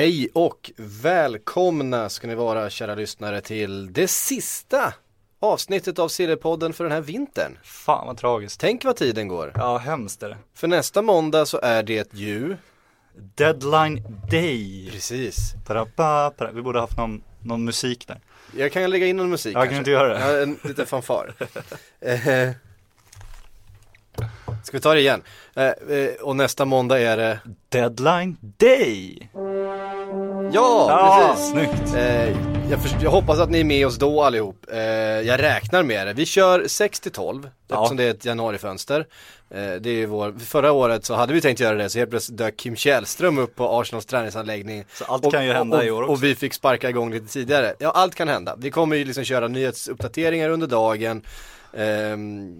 Hej och välkomna ska ni vara kära lyssnare till det sista avsnittet av Sillypodden för den här vintern. Fan vad tragiskt. Tänk vad tiden går. Ja, hemskt är det. För nästa måndag så är det ju Deadline Day. Precis. Parappa, para. Vi borde haft någon, någon musik där. Jag kan lägga in någon musik Ja, kan kanske. du inte göra det? Ja, en liten fanfar. eh, ska vi ta det igen? Eh, eh, och nästa måndag är det Deadline Day. Ja, Ja, precis! snyggt. Eh, jag, förs- jag hoppas att ni är med oss då allihop. Eh, jag räknar med det. Vi kör 6 till 12 Ja. eftersom det är ett januarifönster. Eh, det är vår, förra året så hade vi tänkt göra det så helt plötsligt dök Kim Källström upp på Arsenals träningsanläggning. Så allt kan ju hända och, i år också. Och vi fick sparka igång lite tidigare. Ja, allt kan hända. Vi kommer ju liksom köra nyhetsuppdateringar under dagen. Um,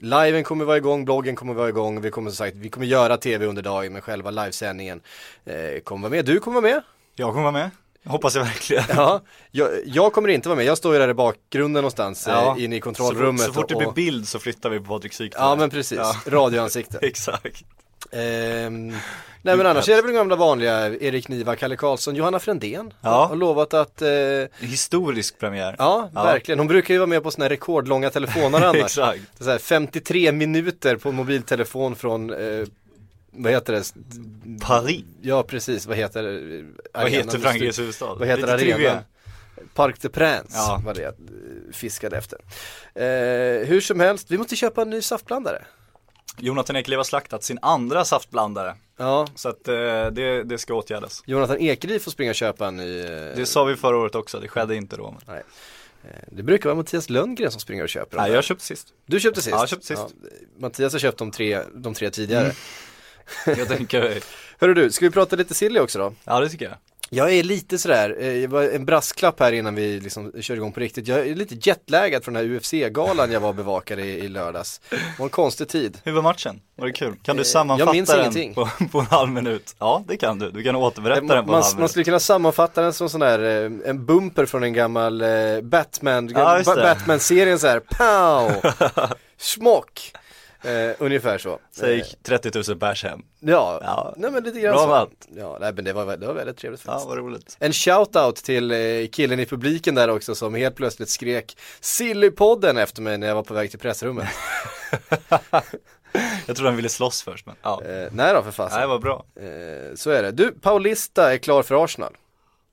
liven kommer vara igång, bloggen kommer vara igång, vi kommer som sagt, vi kommer göra tv under dagen men själva livesändningen eh, kommer vara med. Du kommer vara med? Jag kommer vara med. Hoppas jag verkligen. Ja, jag, jag kommer inte vara med, jag står ju där i bakgrunden någonstans Ja. eh, inne i Så, kontrollrummet fort- så fort det och, blir bild så flyttar vi på Patrik Syk. Ja men precis, Ja. radioansikte Exakt. ehm, Nej men annars är det väl gamla vanliga Erik Niva, Kalle Karlsson, Johanna Frändén Ja. Har lovat att, eh, Historisk premiär. ja, Ja. verkligen, hon brukar ju vara med på sådana här rekordlånga telefoner annars Exakt. så här 53 minuter på mobiltelefon från, eh, vad heter det? Paris. Ja precis, vad heter? Vad heter Frankrikes huvudstad? Vad heter Lite arenan? trivia. Parc de Prince Ja. var det jag fiskade efter. Eh, hur som helst, vi måste köpa en ny saftblandare. Jonathan Ekeliv har slaktat sin andra saftblandare. Ja, Så att eh, det, det ska åtgärdas. Jonathan Ekeliv får springa och köpa en ny. eh, Det sa vi förra året också, det skedde inte då. Men... eh, Det brukar vara Mattias Lundgren som springer och köper dem Nej, jag köpte sist. Du köpte sist? Ja, jag köpte sist. Mm. Mattias har köpt de tre, de tre tidigare. Jag tänker, Hörru du, ska vi prata lite silly också då? ja det tycker jag. Jag är lite sådär, eh, en brasklapp här innan vi liksom kör igång på riktigt. Jag är lite jetlaggad från den här UFC-galan jag var bevakad i, i lördags. Det var en konstig tid. Hur var matchen? Var det kul? Kan du Eh, sammanfatta jag minns den ingenting. på, på en halv minut? Ja, det kan du. Du kan återberätta den på en Man, halv man minut. skulle kunna sammanfatta den som sån där, eh, en bumper från en gammal eh, Batman, Ja. Batman-serien så här, pow! Smock! Eh, ungefär så. Så gick 30 000 bärs hem. ja, Ja. nej men lite grann Bra så. Ja, nej men det var, det var väldigt trevligt Ja, faktiskt. vad roligt. En shoutout till eh, killen i publiken där också som helt plötsligt skrek Sillypodden efter mig när jag var på väg till pressrummet. Jag tror han ville slåss först men ja. eh, nej då för fasen. Nej, vad bra. Eh, så är det. Du, Paulista är klar för Arsenal.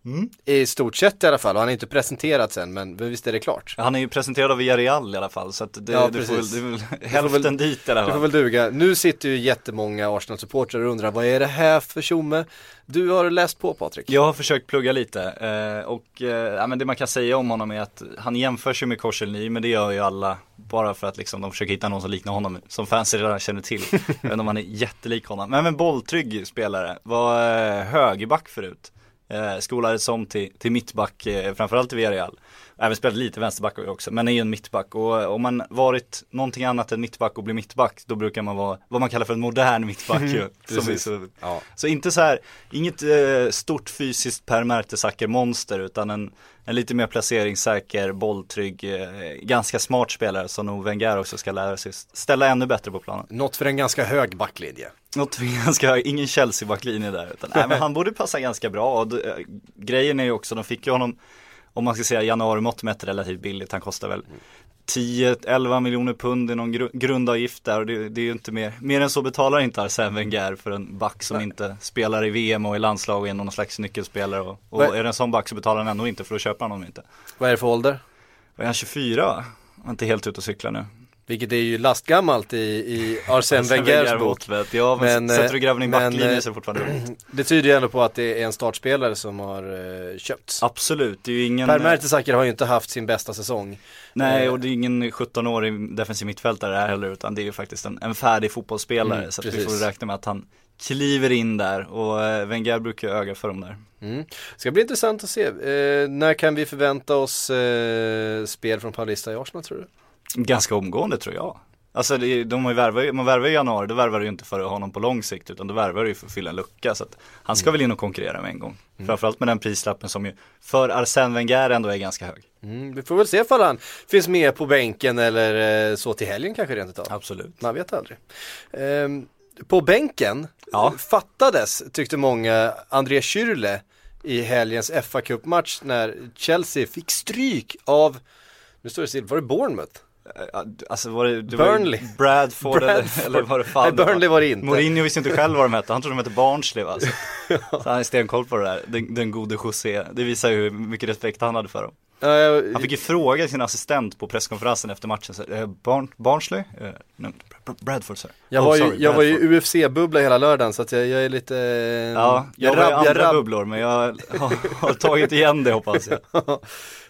Mm. I stort sett i alla fall, och han är inte presenterad sen men men visst är det klart. Han är ju presenterad av Villarreal i alla fall så att det, Ja, du får väl, du hälften väl- dit i alla Det får fall. väl duga. Nu sitter ju jättemånga Arsenal-supportrar och undrar vad är det här för tjomme? Du har läst på Patrik. Jag har försökt plugga lite eh, och eh, ja, men det man kan säga om honom är att han jämför sig med Korselny men det gör ju alla bara för att liksom de försöker hitta någon som liknar honom som fansen redan känner till. Inte om han är jättelik honom. Men en bolltrygg spelare, var eh, högerback förut. Eh, skolades om till, till mittback, eh, framförallt i Villarreal. Även spelat lite vänsterback också, men är ju en mittback. Och om man varit någonting annat än mittback och blir mittback, då brukar man vara vad man kallar för en modern mittback ju. Precis. så, Ja. så inte så här, inget eh, stort fysiskt Per Mertesacker monster utan en, en lite mer placeringssäker, bolltrygg, eh, ganska smart spelare som nog Wenger också ska lära sig ställa ännu bättre på planen. Något för en ganska hög backlinje. Något för ganska hög, ingen Chelsea-backlinje där utan nej, men han borde passa ganska bra och det, eh, grejen är ju också, de fick ju honom om man ska säga januari-mått mätt relativt billigt, han kostar väl 10-11 miljoner pund i någon gru- grundavgift där och det, det är ju inte mer, mer än så betalar inte Arsene Wenger för en back som inte spelar i VM och i landslag och är någon slags nyckelspelare och, och är det en sån back så betalar han ändå inte för då köper han honom inte. Vad är det för ålder? Vad är han 24 va? Han är inte helt ute och cyklar nu. Vilket är ju lastgammalt i, i Arsène Wengers bok. Ja, men, Men, sätter du grabben i backlinjen eh, så är det fortfarande roligt. Det tyder ju ändå på att det är en startspelare som har eh, köpts. Absolut, det är ju ingen Per Mertesacker har ju inte haft sin bästa säsong. Nej, Eh, och det är ingen 17-årig defensiv mittfältare här heller utan det är ju faktiskt en, en färdig fotbollsspelare Mm, så att vi får räkna med att han kliver in där och eh, Wenger brukar ju öga för dem där. Mm. Ska bli intressant att se. Eh, när kan vi förvänta oss eh, spel från Paulista i Arsenal tror du? Ganska omgående tror jag. Alltså det, de har ju värvat, man värvar i januari, då värvar du ju inte för honom på lång sikt utan då värvar du ju för att fylla en lucka. Så att han ska väl in och konkurrera med en gång. Framförallt med den prislappen som ju för Arsène Wenger ändå är ganska hög. Mm, vi får väl se ifall han finns med på bänken eller eh, så till helgen kanske rent utav. Absolut. Man vet aldrig. Ehm, på bänken Ja. fattades, tyckte många, André Schürrle i helgens fa Cup-match när Chelsea fick stryk av, nu står det still, var det Bournemouth? Eh, Alltså var det, det Burnley. Var ju Bradford, Bradford. Eller, eller var det fan Nej, Burnley var det inte. Mourinho visste inte själv vad de hette, han trodde de hette Barnsley va? Så, så han är stenkoll på det där, den, den gode José. Det visar ju hur mycket respekt han hade för dem. Jag- Han fick ju fråga sin assistent på presskonferensen efter matchen, så, eh, Barn, Barnsley? Eh, nej, Br- Bradford sir. Jag Oh, var ju, sorry, jag var ju Bradford. UFC-bubbla hela lördagen så att jag, jag är lite... eh, Ja, jag, var i andra bubblor men jag har, har tagit igen det hoppas jag.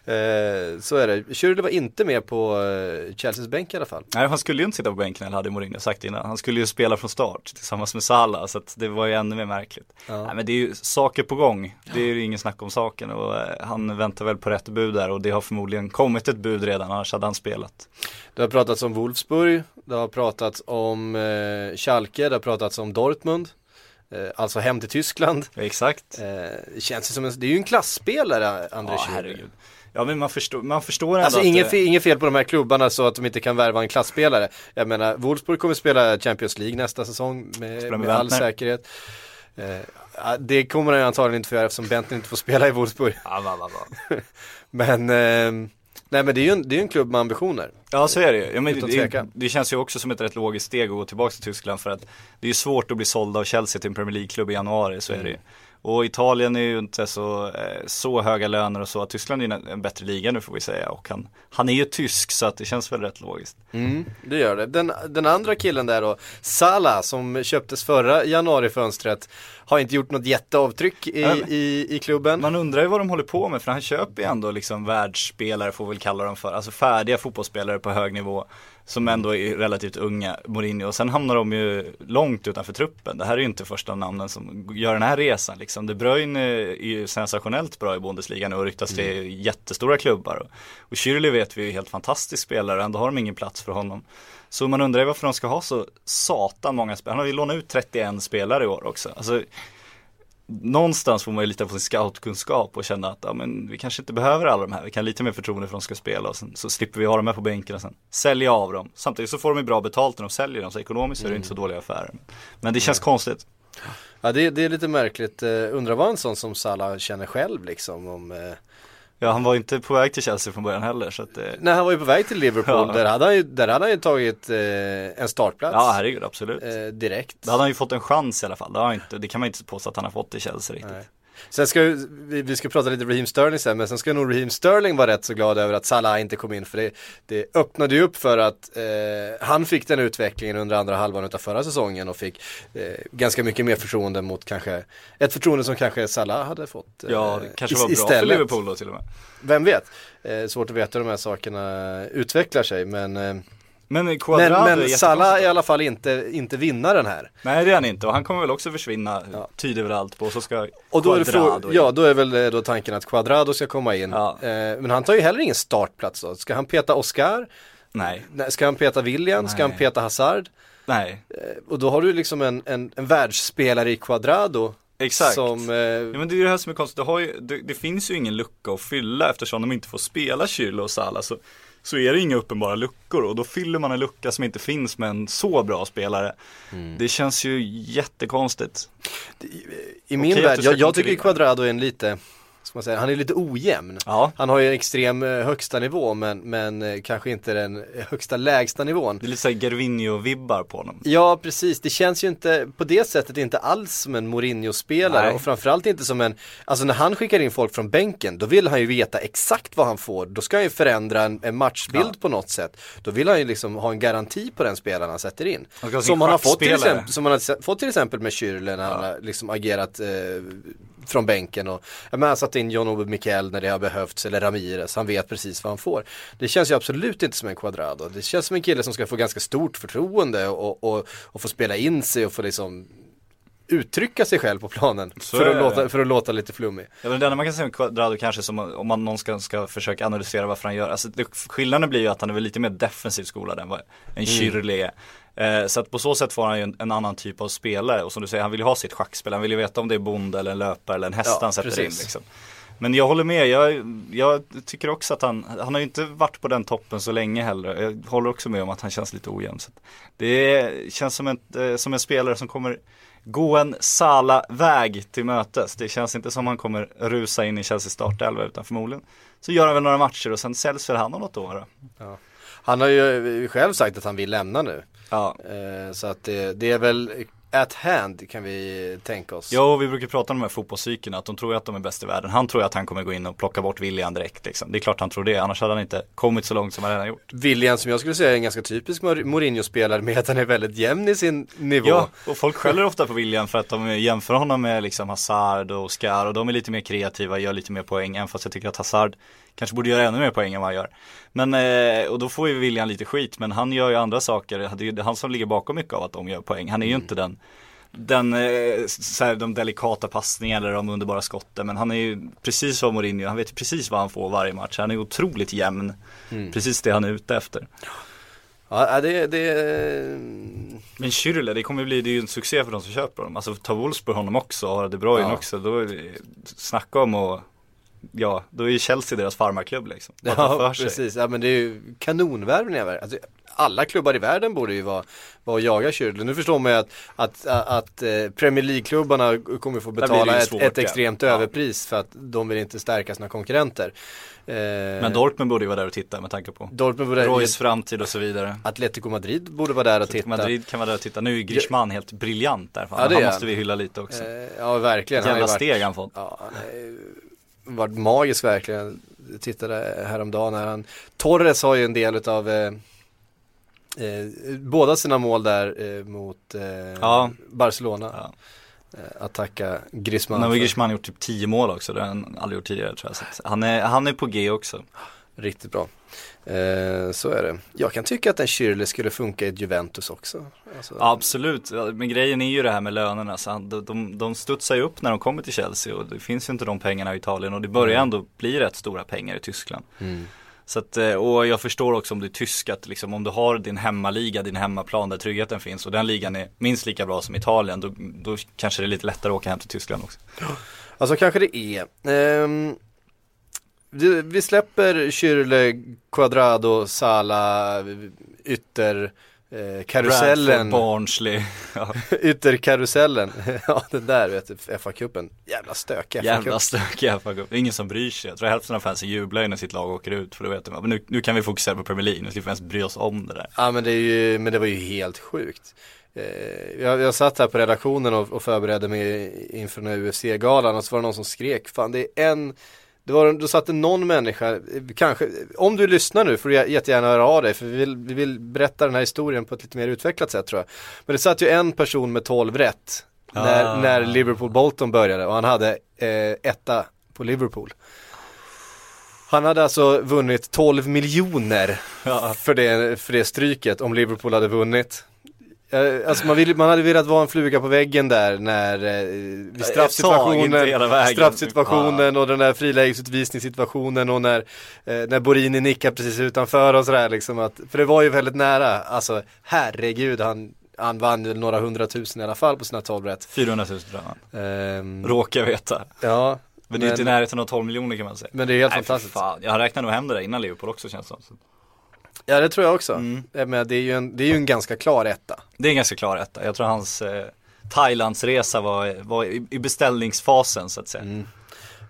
eh, så är det. Schürrle var inte med på eh, Chelseas bänk i alla fall. Nej han skulle ju inte sitta på bänken eller hade Mourinho sagt innan. Han skulle ju spela från start tillsammans med Salah så att det var ju ännu mer märkligt. Ja. Nej men det är ju saker på gång. Det är ju ingen snack om saken och eh, han väntar väl på rätt bud där och det har förmodligen kommit ett bud redan annars hade han spelat. Det har pratats om Wolfsburg, det har pratats om eh, Schalke, det har pratats om Dortmund. Eh, alltså hem till Tyskland. Exakt. Eh, det känns ju som en, det är ju en klassspelare, André Ja herregud. Ja men man förstår, man förstår ändå Alltså inget, det- inget fel på de här klubbarna så att de inte kan värva en klassspelare. Jag menar, Wolfsburg kommer spela Champions League nästa säsong med, med med all säkerhet. Eh, det kommer han antagligen inte få göra eftersom Bentner inte får spela i Wolfsburg. Men, eh, nej men det är ju en, det är en klubb med ambitioner. Ja så är det ju. ja, men Utan det, det känns ju också som ett rätt logiskt steg att gå tillbaka till Tyskland för att det är ju svårt att bli såld av Chelsea till en Premier League-klubb i januari, så är det Mm. ju. Och Italien är ju inte så, eh, så höga löner och så, Tyskland är ju en, bättre liga nu får vi säga och han, han är ju tysk så att det känns väl rätt logiskt. Mm, det gör det. Den, den andra killen där då, Salah som köptes förra januarifönstret, har inte gjort något jätteavtryck i, i, i klubben. Man undrar ju vad de håller på med för han köper ju ändå liksom världsspelare får vi väl kalla dem för, alltså färdiga fotbollsspelare på hög nivå som ändå är relativt unga, Mourinho, och sen hamnar de ju långt utanför truppen. Det här är ju inte första namnen som gör den här resan liksom. De Bruyne är ju sensationellt bra i Bundesliga nu och ryktas till jättestora klubbar. Och, Schürrle vet vi är helt fantastisk spelare och ändå har de ingen plats för honom. Så man undrar ju varför de ska ha så satan många spelare. Han har ju lånat ut 31 spelare i år också. Alltså, någonstans får man ju lita på sin scoutkunskap och känna att ja, men vi kanske inte behöver alla de här. Vi kan lite mer förtroende för att de ska spela och sen, så slipper vi ha dem här på bänken och sen sälja av dem. Samtidigt så får de ju bra betalt när de säljer dem så ekonomiskt är det inte så dåliga affärer. Men det känns konstigt. Ja det, det är lite märkligt, uh, undrar vad en sån som Salah känner själv liksom om eh, Ja han var ju inte på väg till Chelsea från början heller så att det, När han var ju på väg till Liverpool, Ja. där, hade han ju, där hade han ju tagit eh, en startplats ja herregud absolut. eh, direkt. Då hade han ju fått en chans i alla fall. Det, har inte, det kan man inte påstå att han har fått i Chelsea riktigt. Nej. Sen ska vi, vi ska prata lite Raheem Sterling sen, men sen ska nog Raheem Sterling vara rätt så glad över att Salah inte kom in, för det, det öppnade ju upp för att eh, han fick den utvecklingen under andra halvan av förra säsongen och fick eh, ganska mycket mer förtroende mot kanske, ett förtroende som kanske Salah hade fått. eh, Ja, det kanske var bra för. Liverpool då till och med. Vem vet? Eh, svårt att veta hur de här sakerna utvecklar sig, men, Men men, är men. Salah är i alla fall inte, inte vinnaren här. Nej det är han inte och han kommer väl också försvinna, Ja. tyder väl allt på. Och så ska Och då är, frå- in. ja, då är väl eh, då tanken att Quadrado ska komma in. Ja. Eh, men han tar ju heller ingen startplats då. Ska han peta Oscar? Nej, Nej, Ska han peta William? Ska han Nej. peta Hazard? nej, Eh, och då har du liksom en, en, en världsspelare i Quadrado. exakt. Som, eh, Ja men det är ju det här som är konstigt, det, ju, det, det finns ju ingen lucka att fylla eftersom de inte får spela Schürrle och Salah så, så är det inga uppenbara luckor och då fyller man en lucka som inte finns med en så bra spelare. Mm. Det känns ju jättekonstigt. I min Okej värld, jag, jag tycker motivera. Quadrado är en lite ska man säga, han är lite ojämn. Ja. Han har ju en extrem eh, högsta nivå men, men eh, kanske inte den högsta lägsta nivån. Det är lite såhär Gervinho-vibbar på honom. Ja precis, det känns ju inte på det sättet inte alls som en Mourinho-spelare och framförallt inte som en, alltså när han skickar in folk från bänken då vill han ju veta exakt vad han får, då ska han ju förändra en, en matchbild på något sätt. Då vill han ju liksom ha en garanti på den spelaren han sätter in. Som han har fått till exempel, som han har fått till exempel med Schürrle när han har liksom agerat eh, från bänken och jag menar, han satt in John Obi Mikel när det har behövts eller Ramirez, han vet precis vad han får. Det känns ju absolut inte som en Quadrado, det känns som en kille som ska få ganska stort förtroende och, och, och få spela in sig och få liksom uttrycka sig själv på planen Så för att, låta, för att låta lite flummig. Ja, men det enda man kan säga om Quadrado kanske som om man någon ska, ska försöka analysera varför han gör, alltså det, skillnaden blir ju att han är väl lite mer defensivt skolad än vad en Schürrle är. Eh, så att på så sätt får han ju en, en annan typ av spelare och som du säger, han vill ju ha sitt schackspel, han vill ju veta om det är bonde eller en löpare eller en häst Ja, han sätter precis. in liksom. Men jag håller med, jag, jag tycker också att han, han har ju inte varit på den toppen så länge heller. Jag håller också med om att han känns lite ojämn. Det känns som en, eh, som en spelare som kommer gå en Sala-väg till mötes. Det känns inte som han kommer rusa in i Chelsea startelva utan förmodligen så gör han väl några matcher och sen säljs väl han om något år. då. Han har ju själv sagt att han vill lämna nu. Ja. Eh, så att det, det är väl at hand kan vi tänka oss. Ja, och vi brukar prata om de här fotbollspsykerna, att de tror att de är bäst i världen. Han tror att han kommer gå in och plocka bort William direkt liksom. Det är klart han tror det, annars hade han inte kommit så långt som han redan gjort. William som jag skulle säga är en ganska typisk Mourinho-spelare med att han är väldigt jämn i sin nivå. Ja, och folk skäller ofta på William för att de jämför honom med liksom Hazard och Oscar och de är lite mer kreativa, gör lite mer poäng, även fast jag tycker att Hazard kanske borde göra ännu mer poäng än vad han gör. Men, eh, och då får ju William lite skit, men han gör ju andra saker, det är ju han som ligger bakom mycket av att de gör poäng. Han är ju inte den den, eh, så här, de delikata passningarna eller de underbara skotten men han är ju precis som Mourinho, han vet ju precis vad han får varje match. Han är otroligt jämn, precis det han är ute efter. Ja, det, det, Men Schürrle, det kommer bli, det är ju en succé för de som köper honom. Alltså ta Wolfsburg honom också, och De Bruyne Ja. också, också. Då är det, snacka om och ja, då är ju Chelsea deras farmarklubb liksom. Ja precis, ja men det är ju kanonvärvningar. Alltså, alla klubbar i världen borde ju vara, vara att jaga Schürrle. Nu förstår man ju att, att, att, eh, Premier League-klubbarna kommer få betala ett, svårt, ett ja. extremt Ja. överpris för att de vill inte stärka sina konkurrenter. Eh, Men Dortmund borde ju vara där och titta med tanke på Dortmund borde, Royce framtid och så vidare. Atletico Madrid borde vara där och Atletico titta. Madrid kan vara där och titta. Nu är Griezmann helt briljant där. Ja, han måste vi hylla lite också. Eh, ja verkligen. Ju Jävla steg han fått. Ja, ju varit magisk verkligen. Jag tittade häromdagen när han, Torres har ju en del utav eh, eh, båda sina mål där eh, mot eh, Ja. Barcelona. Ja. Eh, att tacka Griezmann. Nu har. Griezmann gjort typ 10 mål också, det har han aldrig gjort tidigare tror jag. Så han, är, han är på G också. Riktigt bra. Eh, så är det. Jag kan tycka att en Schürrle skulle funka i Juventus också. Alltså, absolut, men grejen är ju det här med lönerna. Så de, de, de studsar ju upp när de kommer till Chelsea och det finns ju inte de pengarna i Italien och det börjar ändå bli rätt stora pengar i Tyskland. Mm. Så att, eh, och jag förstår också om du är tysk att liksom, om du har din hemmaliga, din hemmaplan där tryggheten finns och den ligan är minst lika bra som Italien då, då kanske det är lite lättare att åka hem till Tyskland också. Alltså kanske det är. Ehm, vi, släpper Schürrle, Quadrado, Sala, ytter eh, karusellen. Barnsley, ja, Ytterkarusellen, ja den där vet du, FA-cupen, jävla stökig jävla FA-cup. stökiga FA Cup. Det är ingen som bryr sig. Jag tror hälften av fansen jublar ju när sitt lag åker ut för då vet de, men nu, nu kan vi fokusera på Premier League, nu slipper vi ens bry oss om det där. Ja men det, är ju, men det var ju helt sjukt. Eh, jag, jag satt här på redaktionen och, och förberedde mig inför den här UFC-galan och så var det någon som skrek, fan det är en det var, då satt det någon människa, kanske, om du lyssnar nu får du jä- jättegärna höra av dig för vi vill, vi vill berätta den här historien på ett lite mer utvecklat sätt tror jag. Men det satt ju en person med 12 rätt när, Ah. när Liverpool-Bolton började och han hade eh, etta på Liverpool. Han hade alltså vunnit 12 miljoner Ja. för, det, för det stryket om Liverpool hade vunnit. Eh, Alltså man, vill, man hade velat vara en fluga på väggen där när eh, straffsituationen, straffsituationen och den där frilägesutvisningssituationen och när, eh, när Borini nickar precis utanför och sådär liksom att, för det var ju väldigt nära, alltså herregud han, han vann ju några hundratusen i alla fall på sina 12 rätt. 400 000 tror jag. Ehm, Råkar veta. ja, Men det är inte i närheten av 12 miljoner kan man säga. men det är helt Nej, fantastiskt. fan. Jag räknar nog hem det där innan Liverpool också känns det som. Ja det tror jag också. Mm. Menar, det, är ju en, det är ju en ganska klar etta. Det är en ganska klar etta. Jag tror hans eh, Thailandsresa var, var i, i beställningsfasen så att säga. Mm.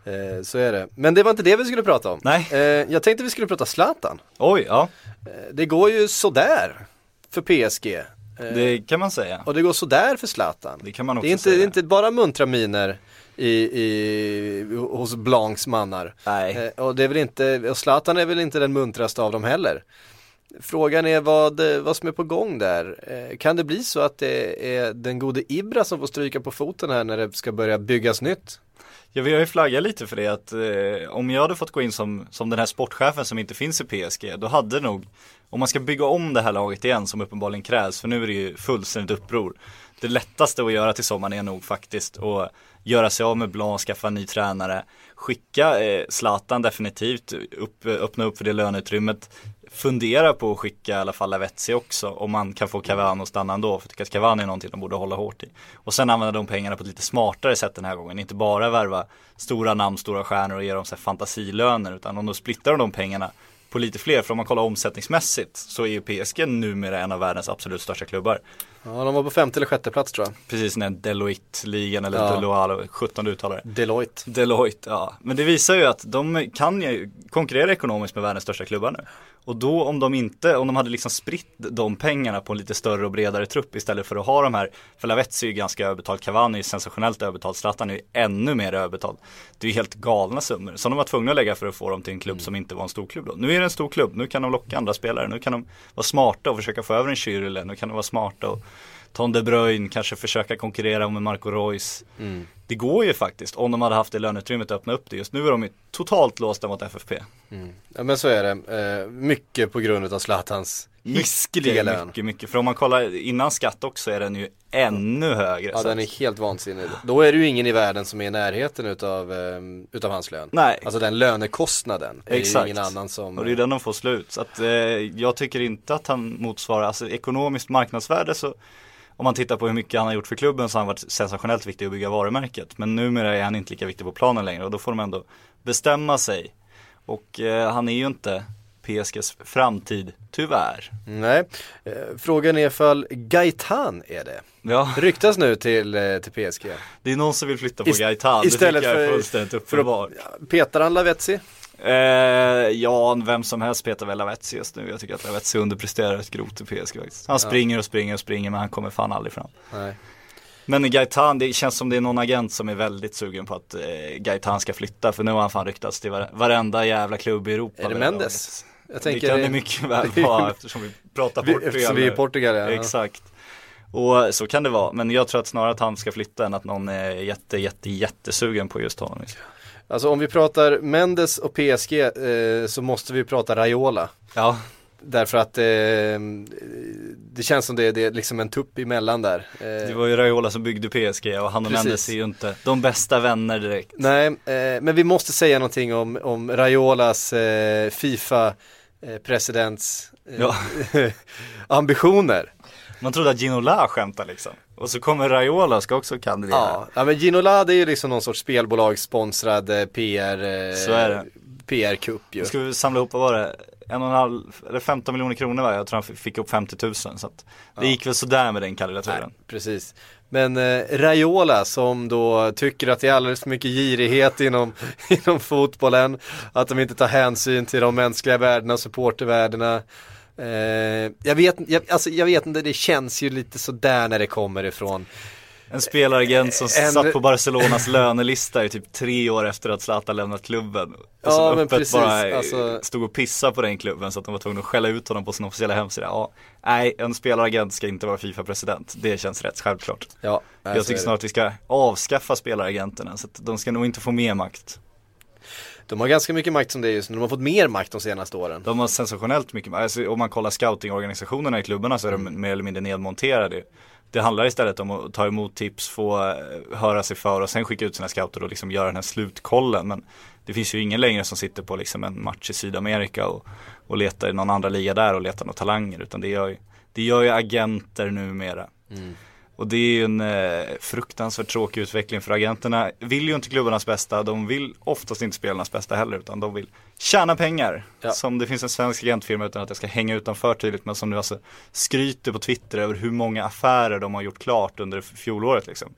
Eh, så är det. Men det var inte det vi skulle prata om. Nej. Eh, jag tänkte vi skulle prata Zlatan. Oj, ja, Eh, det går ju sådär för PSG. Eh, det kan man säga. Och det går sådär för Zlatan. Det kan man också det är inte, säga. det är inte bara muntra miner i, i, hos Blancs mannar. Nej. Eh, och det är väl inte, och Zlatan är väl inte den muntraste av dem heller. Frågan är vad, vad som är på gång där. Eh, kan det bli så att det är den gode Ibra som får stryka på foten här när det ska börja byggas nytt? Ja, vi har ju flaggat lite för det att eh, om jag hade fått gå in som, som den här sportchefen som inte finns i PSG, då hade nog, om man ska bygga om det här laget igen som uppenbarligen krävs, för nu är det ju fullständigt uppror. Det lättaste att göra till sommaren är nog faktiskt att göra sig av med Blanc, skaffa en ny tränare, skicka eh, Zlatan definitivt, upp, öppna upp för det löneutrymmet. Fundera på att skicka i alla fall Lavetzi också om man kan få Cavani att stanna ändå. För jag tycker att Cavani är någonting de borde hålla hårt i. Och sen använda de pengarna på ett lite smartare sätt den här gången. Inte bara värva stora namn, stora stjärnor och ge dem så här fantasilöner. Utan om de splittrar de pengarna på lite fler. För om man kollar omsättningsmässigt så är ju PSG numera en av världens absolut största klubbar. Ja, de var på femte eller sjätte plats tror jag. Precis när Deloitte-ligan eller Ja. Deloitte, 17 uttalare. Deloitte. Deloitte, ja. Men det visar ju att de kan ju konkurrera ekonomiskt med världens största klubbar nu. Och då om de inte, om de hade liksom spritt de pengarna på en lite större och bredare trupp istället för att ha de här, för Lavetzi är ju ganska överbetald, Cavani är sensationellt överbetald, Zlatan är ju ännu mer överbetald. Det är ju helt galna summor som de var tvungna att lägga för att få dem till en klubb som inte var en stor klubb då. Nu är det en stor klubb, nu kan de locka andra spelare, nu kan de vara smarta och försöka få över en Schürrle, nu kan de vara smarta och ta en De Bruyne, kanske försöka konkurrera med Marco Reus. Det går ju faktiskt om de hade haft det löneutrymmet att öppna upp det. Just nu är de ju totalt låsta mot FFP. Ja men så är det. Eh, mycket på grund av Zlatans hiskeliga Mycket, lön. mycket, mycket. För om man kollar innan skatt också är den ju ännu högre. Ja den är helt vansinnig. Då är det ju ingen i världen som är i närheten utav, eh, utav hans lön. Nej. Alltså den lönekostnaden är Exakt. ju ingen annan som Och det är den de får slut. Så att eh, jag tycker inte att han motsvarar, alltså ekonomiskt marknadsvärde så om man tittar på hur mycket han har gjort för klubben så har han varit sensationellt viktig att bygga varumärket. Men numera är han inte lika viktig på planen längre och då får de ändå bestämma sig. Och eh, han är ju inte PSGs framtid, tyvärr. Nej, eh, frågan är ifall Gaetan är det. Ja, Ryktas nu till, eh, till PSG. det är någon som vill flytta på Ist- Gaetan, det istället tycker jag är fullständigt uppenbart. Petar han Lavetzi? Eh, ja, vem som helst petar väl Lavetzi just nu. Jag tycker att Lavetzi underpresterar ett grovt i PSG faktiskt. Han springer och springer och springer men han kommer fan aldrig fram. Nej. Men Gaetan, det känns som det är någon agent som är väldigt sugen på att eh, Gaetan ska flytta för nu har han fan ryktats till vare- varenda jävla klubb i Europa. Är det Mendes? Jag laget. Det tänker kan det mycket väl vara eftersom vi pratar Portugal. eftersom vi är i. Portugal, ja. Exakt. Och så kan det vara, men jag tror att snarare att han ska flytta än att någon är jätte, jätte, jättesugen på just honom. Alltså om vi pratar Mendes och PSG eh, så måste vi prata Raiola. Ja, Därför att eh, det känns som det, det är liksom en tupp emellan där. Eh, det var ju Raiola som byggde PSG och han och Precis. Mendes är ju inte de bästa vänner direkt. Nej, eh, men vi måste säga någonting om, om Raiolas eh, Fifa eh, presidents eh, Ja. ambitioner. Man trodde att Ginola skämtar liksom. Och så kommer Raiola ska också kandidera. Ja, ja men Ginola det är ju liksom någon sorts spelbolagssponsrad eh, PR, eh, Så är det. PR-kupp ju. Nu ska vi samla ihop, vad var det? En och en halv, eller 15 miljoner kronor va? Jag tror han fick upp 50 000 så att det gick väl sådär med den kandidaturen. Precis. Men eh, Raiola som då tycker att det är alldeles för mycket girighet inom, inom fotbollen. Att de inte tar hänsyn till de mänskliga värdena, supportervärdena. Eh, jag, vet, jag, alltså, jag vet inte, det känns ju lite sådär när det kommer ifrån. En spelaragent som En- satt på Barcelonas lönelista i typ tre år efter att Zlatan lämnat klubben. Och Ja, som öppet precis, bara eh, alltså- stod och pissade på den klubben så att de var tvungna att skälla ut honom på sin officiella hemsida. Ja, nej, en spelaragent ska inte vara Fifa-president. Det känns rätt självklart. Ja, Jag tycker det. snarare att vi ska avskaffa spelaragenterna så att de ska nog inte få mer makt. De har ganska mycket makt som det är just nu, de har fått mer makt de senaste åren. De har sensationellt mycket, alltså, om man kollar scoutingorganisationerna i klubbarna så är Mm. de mer eller mindre nedmonterade. Det handlar istället om att ta emot tips, få eh, höra sig för och sen skicka ut sina scouter och liksom göra den här slutkollen. Men det finns ju ingen längre som sitter på liksom en match i Sydamerika och, och letar i någon andra liga där och letar några talanger. Utan det gör ju, det gör ju agenter numera. Mm. Och det är ju en eh, fruktansvärt tråkig utveckling för agenterna vill ju inte klubbarnas bästa, de vill oftast inte spelarnas bästa heller utan de vill tjäna pengar. Ja. Som det finns en svensk agentfirma utan att jag ska hänga utan för tydligt men som nu alltså skryter på Twitter över hur många affärer de har gjort klart under fjolåret liksom.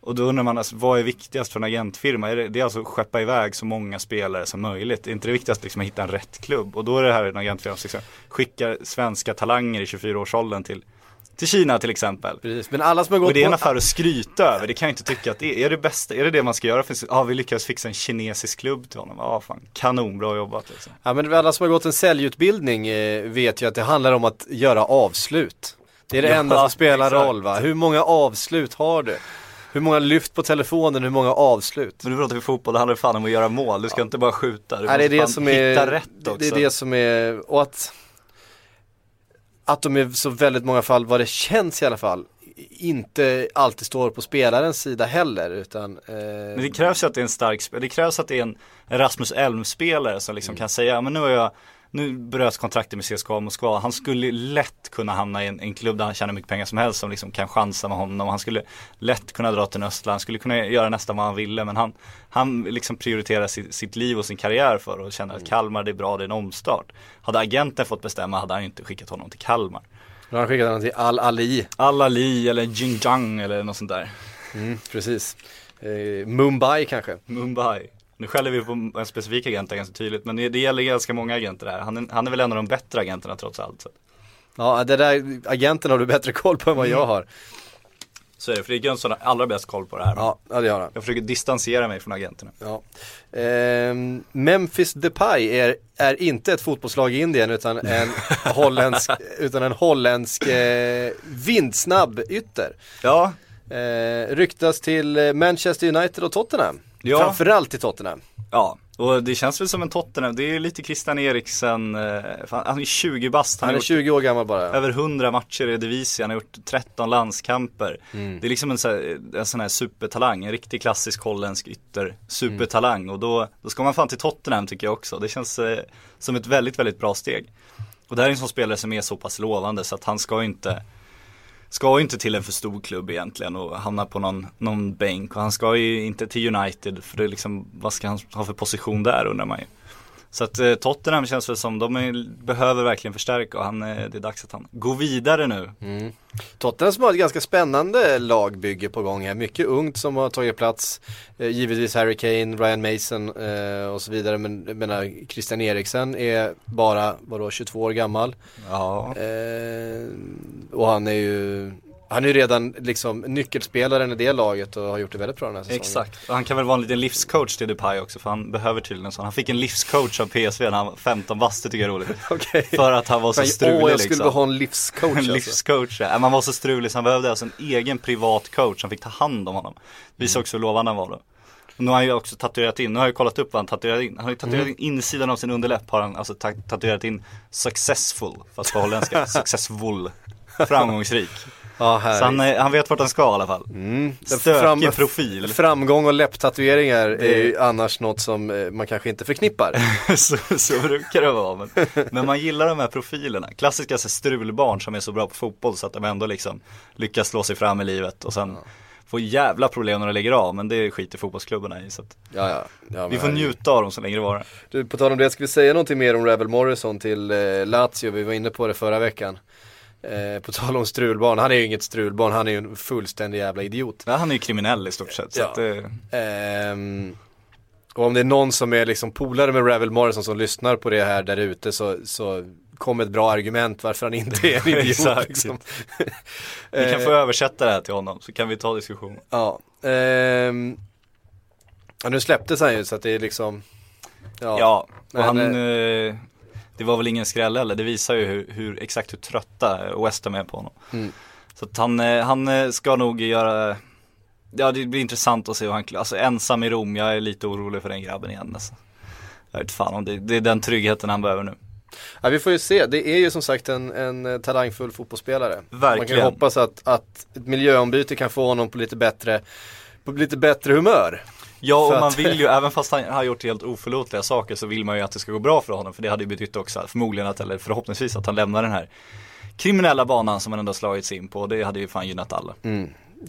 Och då undrar man, alltså, vad är viktigast för en agentfirma? Är det, det är alltså att skeppa iväg så många spelare som möjligt. Är inte det viktigaste liksom att hitta en rätt klubb? Och då är det här en agentfirma som liksom skickar svenska talanger i 24-årsåldern till, till Kina till exempel. Precis. Men alla som har gått Och det är en affär att skryta över, det kan jag inte tycka att det är. Är det bästa, är det det man ska göra? Ja, ah, vi lyckades fixa en kinesisk klubb till honom. Ja, ah, fan, kanon, bra jobbat liksom. Ja men alla som har gått en säljutbildning eh, vet ju att det handlar om att göra avslut. Det är det Ja, enda som spelar exakt. roll va. Hur många avslut har du? Hur många lyft på telefonen, hur många avslut? Men nu pratar vi fotboll, det handlar fan om att göra mål. Du ska inte bara skjuta, du Nej, det är måste det som är, hitta rätt det- också. Det är det som är, och att att de i så väldigt många fall, vad det känns i alla fall, inte alltid står på spelarens sida heller utan eh, Men det krävs ju att det är en stark spelare, det krävs att det är en Rasmus Elm-spelare som Mm. liksom kan säga, men nu har jag nu bröts kontraktet med CSKA Moskva. Han skulle lätt kunna hamna i en, en klubb där han tjänar mycket pengar som helst som liksom kan chansa med honom. Han skulle lätt kunna dra till Östland, han skulle kunna göra nästan vad han ville. Men han, han liksom prioriterar sitt, sitt liv och sin karriär för och känner att Kalmar det är bra, det är en omstart. Hade agenten fått bestämma hade han ju inte skickat honom till Kalmar. då har han skickat honom till Al-Ali. Al-Ali eller Xinjiang eller något sånt där. Mm, precis. Eh, Mumbai kanske. Mumbai. Nu skäller vi på en specifik agent där ganska tydligt men det, det gäller ganska många agenter här. Han är, han är väl en av de bättre agenterna trots allt. Så, Ja, det där agenten har du bättre koll på än vad jag har. så är det, för det är Jönsson har allra bäst koll på det här. Ja, ja det har han. Jag försöker distansera mig från agenterna. Ja. Ehm, Memphis Depay är, är inte ett fotbollslag i Indien utan en holländsk, utan en holländsk eh, vindsnabb ytter. Ja, Eh, ryktas till eh, Manchester United och Tottenham. Ja. Framförallt till Tottenham. ja. Och det känns väl som en Tottenham. Det är lite Christian Eriksen. Eh, fan, han är 20 bast. Han har är gjort 20 år gammal bara. över 100 matcher i Eredivisie. Han har gjort 13 landskamper. Det är liksom en, så här, en sån här supertalang. En riktig klassisk holländsk ytter. Supertalang. Och då, då ska man fan till Tottenham tycker jag också. Det känns eh, som ett väldigt, väldigt bra steg. Och det här är en sån spelare som är så pass lovande så att han ska inte Ska ju inte till en för stor klubb egentligen och hamna på någon, någon bänk och han ska ju inte till United för det är liksom, vad ska han ha för position där undrar man ju. Så att eh, Tottenham känns väl som, de är, behöver verkligen förstärka och han, eh, det är dags att han går vidare nu. Tottenham som har ett ganska spännande lagbygge på gång här. Mycket ungt som har tagit plats. Eh, givetvis Harry Kane, Ryan Mason eh, och så vidare. Men jag menar, Christian Eriksen är bara, vadå, 22 år gammal. Ja. Eh, och han är ju, han är ju redan liksom nyckelspelaren i det laget och har gjort det väldigt bra den här säsongen. Exakt, och han kan väl vara en liten livscoach till Depay också för han behöver tydligen en sån. Han fick en livscoach av PSV när han var 15 bast, det tycker jag är roligt. Okej. För att han var så strulig Åh, jag skulle liksom. ha en livscoach En alltså. livscoach, ja. Man var så strulig så han behövde alltså en egen privat coach som fick ta hand om honom. Visar också hur lovande han var då. Nu har han ju också tatuerat in, nu har jag kollat upp vad han tatuerat in. Han har ju tatuerat Mm. in insidan av sin underläpp har han alltså ta- tatuerat in successful, fast på holländska, successful. Framgångsrik. Ja. Så han, eh, han vet vart han ska i alla fall. Den Stökig fram- profil. Framgång och läpptatueringar är ju annars något som eh, man kanske inte förknippar. så, så brukar det vara. Men, men man gillar de här profilerna. Klassiska så strulbarn som är så bra på fotboll så att de ändå liksom lyckas slå sig fram i livet och sen får jävla problem när de lägger av. Men det skiter fotbollsklubbarna i. Så att Ja, ja. ja vi får njuta av dem så länge det varar. Du, på tal om det, ska vi säga någonting mer om Rebel Morrison till eh, Lazio? Vi var inne på det förra veckan. Eh, på tal om strulbarn, han är ju inget strulbarn, han är ju en fullständig jävla idiot. Ja, han är ju kriminell i stort sett. Ja. att det, Ehm, och om det är någon som är liksom polare med Rebel Morrison som lyssnar på det här där ute så, så kom ett bra argument varför han inte är en idiot. Exakt. liksom. vi kan Eh, få översätta det här till honom så kan vi ta diskussionen. Ja, ehm, ja nu släpptes han ju så att det är liksom Ja, Ja, och men, han, eh, det var väl ingen skräll heller. Det visar ju hur, hur exakt hur trötta West Ham är på honom. Mm. Så att han, eh, han eh, ska nog göra, ja det blir intressant att se hur han, alltså ensam i Rom, jag är lite orolig för den grabben igen alltså. Jag vet fan om det, det är den tryggheten han behöver nu. Ja, vi får ju se. Det är ju som sagt en, en eh, talangfull fotbollsspelare. Man kan ju Verkligen. hoppas att, att ett miljöombyte kan få honom på lite bättre, på lite bättre humör. Ja och man vill ju, även fast han har gjort helt oförlåtliga saker så vill man ju att det ska gå bra för honom. För det hade ju betytt också förmodligen att, eller förhoppningsvis att han lämnar den här kriminella banan som han ändå slagits in på. Det hade ju fan gynnat alla.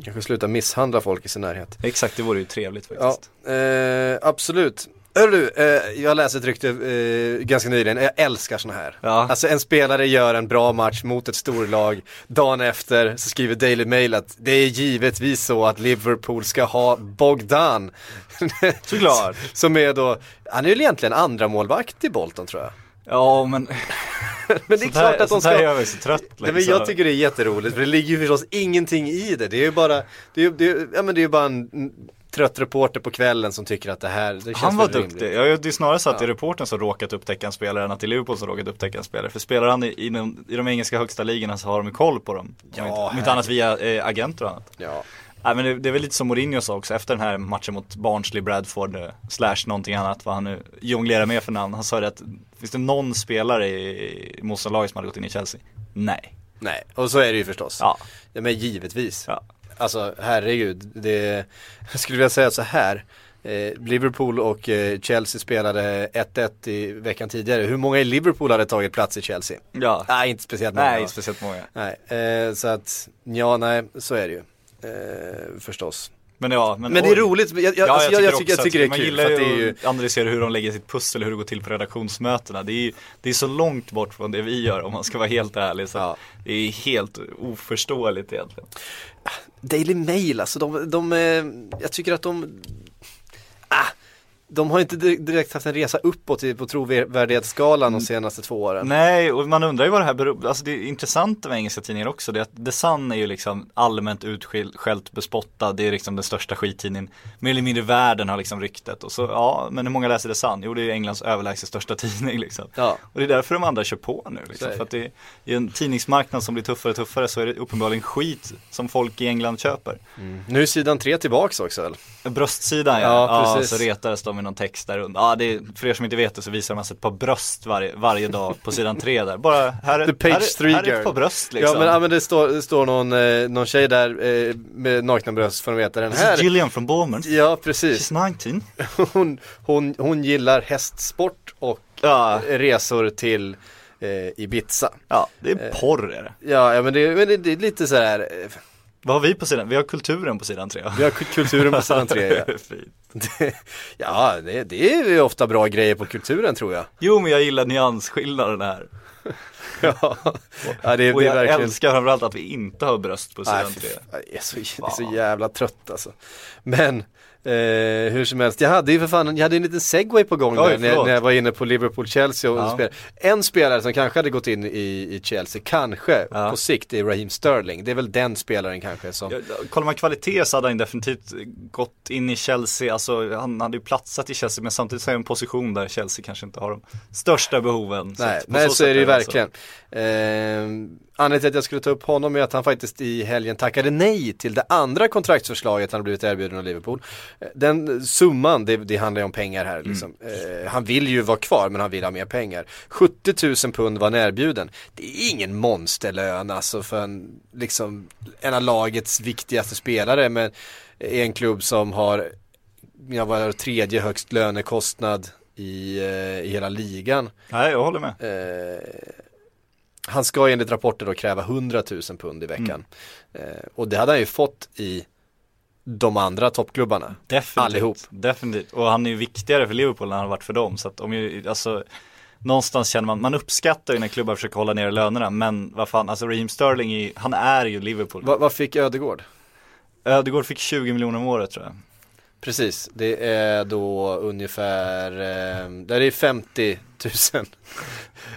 Kanske sluta misshandla folk i sin närhet. Exakt, det vore ju trevligt Ja, faktiskt. eh, absolut. Hör du, eh, jag läste ett rykte eh, ganska nyligen, jag älskar såna här. Ja. Alltså en spelare gör en bra match mot ett storlag, dagen efter så skriver Daily Mail att det är givetvis så att Liverpool ska ha Bogdan. Såklart. Som är då, han är ju egentligen andra målvakt i Bolton tror jag. Ja men, Men det är sånt klart här, att de sånt här ska gör mig så trött liksom. Nej, men jag tycker det är jätteroligt för det ligger ju förstås ingenting i det. Det är ju bara, det är, det är, ja, men det är ju bara en trött reporter på kvällen som tycker att det här, det Han var rimligt. duktig. Ja, det är snarare så att det är reportern som råkat upptäcka en spelare än att det är Liverpool som råkat upptäcka en spelare. För spelar han i, i, de, i de engelska högsta ligorna så har de ju koll på dem. Ja, om, inte, om inte annat via eh, agenter och annat. Ja. Nej men det, det är väl lite som Mourinho sa också efter den här matchen mot Barnsley, Bradford, eh, slash någonting annat vad han nu jonglerar med för namn. Han sa det att, finns det någon spelare i, i motståndarlaget som hade gått in i Chelsea? Nej. Nej, och så är det ju förstås. Ja. Ja men givetvis. Ja. Alltså herregud, det, jag skulle vilja säga så här. Eh, Liverpool och eh, Chelsea spelade 1-1 i veckan tidigare. Hur många i Liverpool hade tagit plats i Chelsea? Ja. Nej, inte speciellt många. Nej, inte speciellt många. Nej, eh, så att, ja nej, så är det ju. Eh, förstås. Men ja, men, Men det är roligt, jag, jag, Ja, alltså, jag, jag, tycker, jag tycker det är att kul. Man gillar ju att analysera hur de lägger sitt pussel, hur det går till på redaktionsmötena. Det är, ju- det är så långt bort från det vi gör om man ska vara helt ärlig. Så Ja. Det är helt oförståeligt egentligen. Daily Mail, alltså de, de eh, jag tycker att de, ah, de har inte di- direkt haft en resa uppåt på trovärdighetsskalan de senaste två åren. Nej, och man undrar ju vad det här beror Alltså det är intressant med engelska tidningar också. Det är att The Sun är ju liksom allmänt utskällt, bespottad. Det är liksom den största skittidningen. Mer eller mindre världen har liksom ryktet. Och så, ja, men hur många läser The Sun? Jo, det är Englands överlägset största tidning liksom. Ja. Och det är därför de andra kör på nu liksom. För att det är, i en tidningsmarknad som blir tuffare och tuffare så är det uppenbarligen skit som folk i England köper. Nu är sidan tre tillbaks också väl? Bröstsidan ja, Ja, ja, precis. så retades de med någon text där under. Ja, det är, för er som inte vet det så visar de alltså ett par bröst varje, varje dag på sidan tre där. Bara, här är, The page här, är- three här är ett par bröst liksom. Ja men, ja, men det, står, det står någon, eh, någon tjej där eh, med nakna bröst får de veta den här. Gillian från Bournemouth. Ja precis. She's 19. Hon, hon, hon gillar hästsport och Ja, resor till eh, Ibiza. ja, det är porr är det. Ja, ja men, det, men det, det är lite så här. Vad har vi på sidan? Vi har kulturen på sidan tre. vi har kulturen på sidan tre. Ja, det, ja det, det är ju ofta bra grejer på kulturen tror jag. Jo men jag gillar nyansskillnaden här. Ja, ja det, Och jag verkligen. älskar framförallt att vi inte har bröst på Nej, sidan fy tre. jag är så, jag är så jävla trött alltså. Men eh, hur som helst, jag hade ju för fan, jag hade en liten segway på gång Oj, där när, jag var inne på Liverpool-Chelsea och Ja. spelade. En spelare som kanske hade gått in i, i Chelsea, kanske Ja. på sikt, är Raheem Sterling. Det är väl den spelaren kanske som Ja, kollar man kvalitet så hade han definitivt gått in i Chelsea, alltså han hade ju platsat i Chelsea men samtidigt så är en position där Chelsea kanske inte har de största behoven. Nej, på nej så, sätt är det ju alltså- verkligen. Eh, anledningen till att jag skulle ta upp honom är att han faktiskt i helgen tackade nej till det andra kontraktsförslaget han blivit erbjuden av Liverpool. Eh, Den summan, det, det handlar ju om pengar här liksom. Eh, han vill ju vara kvar men han vill ha mer pengar. 70 000 pund var han erbjuden. Det är ingen monsterlön alltså för en, liksom, en av lagets viktigaste spelare med en klubb som har jag var tredje högst lönekostnad i, eh, i hela ligan. Nej, jag håller med. Eh, han ska enligt rapporter då kräva 100 000 pund i veckan. Mm. Eh, och det hade han ju fått i de andra toppklubbarna. Definitivt. Allihop. Definitivt. Och han är ju viktigare för Liverpool än han har varit för dem. Så att om ju, alltså Någonstans känner man, man uppskattar ju när klubbar försöker hålla ner lönerna men vad fan, alltså Raheem Sterling är, han är ju Liverpool. Va, vad fick Ödegård? Ödegård fick 20 miljoner om året tror jag. Precis, det är då ungefär, eh, där är 50 000.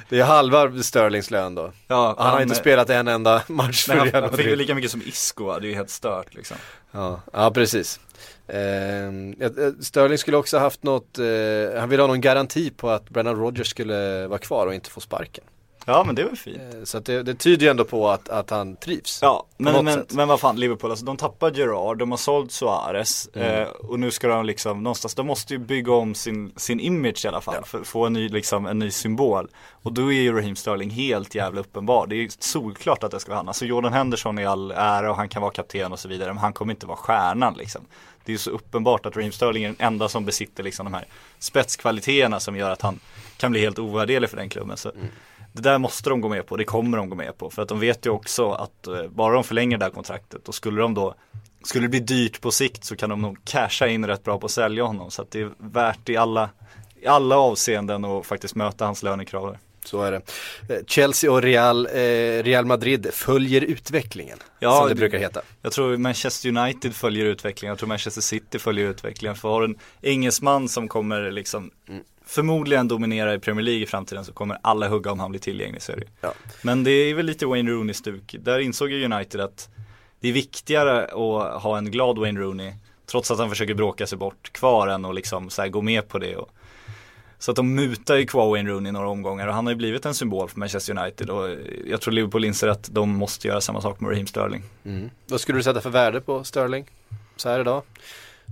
Det är halva Sterlings lön då. Ja, Han har inte spelat en enda match för han, Real han fick ju Madrid. lika mycket som Isco, det är ju helt stört liksom. Ja, ja precis. Ehm, eh, Sterling skulle också haft något, eh, han ville ha någon garanti på att Brennan Rodgers skulle vara kvar och inte få sparken. Ja men det var fint. Eh, Så det, det tyder ju ändå på att, att han trivs. Ja, men, men, sätt. men vad fan Liverpool, alltså de tappar Gerard, de har sålt Suarez Mm. eh, och nu ska de liksom någonstans, de måste ju bygga om sin, sin image i alla fall för att få en ny, liksom, en ny symbol. Och då är ju Raheem Sterling helt jävla uppenbar. Det är ju solklart att det ska vara han. Alltså Jordan Henderson är all ära och han kan vara kapten och så vidare, men han kommer inte vara stjärnan liksom. Det är ju så uppenbart att Raheem Sterling är den enda som besitter liksom de här spetskvaliteterna som gör att han kan bli helt ovärderlig för den klubben. Så Mm. Det där måste de gå med på, det kommer de gå med på. För att de vet ju också att eh, bara de förlänger det här kontraktet, då skulle de då skulle det bli dyrt på sikt så kan de nog casha in rätt bra på att sälja honom. Så att det är värt i alla, i alla avseenden att faktiskt möta hans lönekrav. Så är det. Eh, Chelsea och Real, eh, Real Madrid följer utvecklingen. Ja, som det brukar heta. Jag tror Manchester United följer utvecklingen, jag tror Manchester City följer utvecklingen. För har en engelsman som kommer liksom förmodligen dominera i Premier League i framtiden så kommer alla hugga om han blir tillgänglig så är det. Ja. Men det är väl lite Wayne Rooney stuk. Där insåg ju United att det är viktigare att ha en glad Wayne Rooney trots att han försöker bråka sig bort kvar än att liksom så gå med på det. Och, så att de mutar ju kvar Wayne Rooney några omgångar och han har ju blivit en symbol för Manchester United och jag tror Liverpool inser att de måste göra samma sak med Raheem Sterling. Mm. Vad skulle du sätta för värde på Sterling? Så här idag.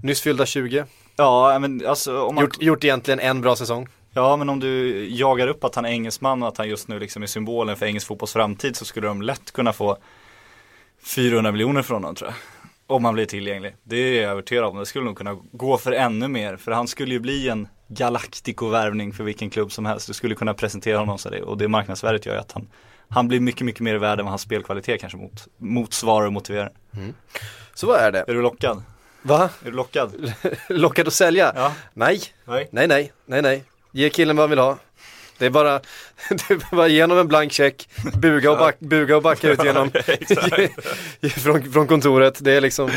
Nyss fyllda 20. Ja, men alltså om man, Gjort, gjort egentligen en bra säsong. ja men om du jagar upp att han är engelsman och att han just nu liksom är symbolen för engelsk fotbolls framtid så skulle de lätt kunna få 400 miljoner från honom tror jag. Om han blir tillgänglig. Det är jag övertygad om. Det skulle nog kunna gå för ännu mer. För han skulle ju bli en Galactico-värvning för vilken klubb som helst. Du skulle kunna presentera honom så det. Och det marknadsvärdet gör ju att han, han blir mycket, mycket mer värd än vad hans spelkvalitet kanske mot, motsvarar och motiverar. Så vad är det? Är du lockad? Va? Är du lockad? Lockad att sälja? Ja. Nej. Nej. Nej, nej, nej, nej. Ge killen vad han vill ha. Det är bara, det är bara genom en blank check, buga och, back, buga och backa ut genom, från, från kontoret. Det är liksom,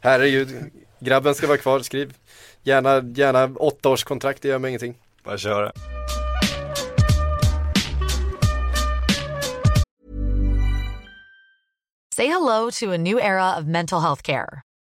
herregud, grabben ska vara kvar, skriv. Gärna, gärna åtta års kontrakt, det gör mig ingenting. Bara köra. Say hello to a new era of mental health care.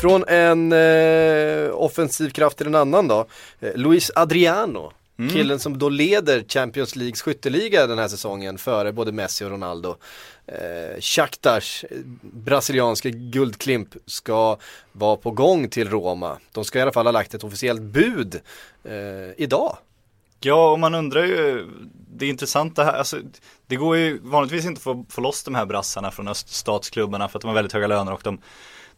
Från en eh, offensiv kraft till en annan då. Eh, Luis Adriano. Killen som då leder Champions Leagues skytteliga den här säsongen före både Messi och Ronaldo. Eh, Shakhtars eh, brasilianska guldklimp ska vara på gång till Roma. De ska i alla fall ha lagt ett officiellt bud eh, idag. Ja, och man undrar ju, det är intressant det här, alltså, det går ju vanligtvis inte att få, få loss de här brassarna från öststatsklubbarna för att de har väldigt höga löner och de,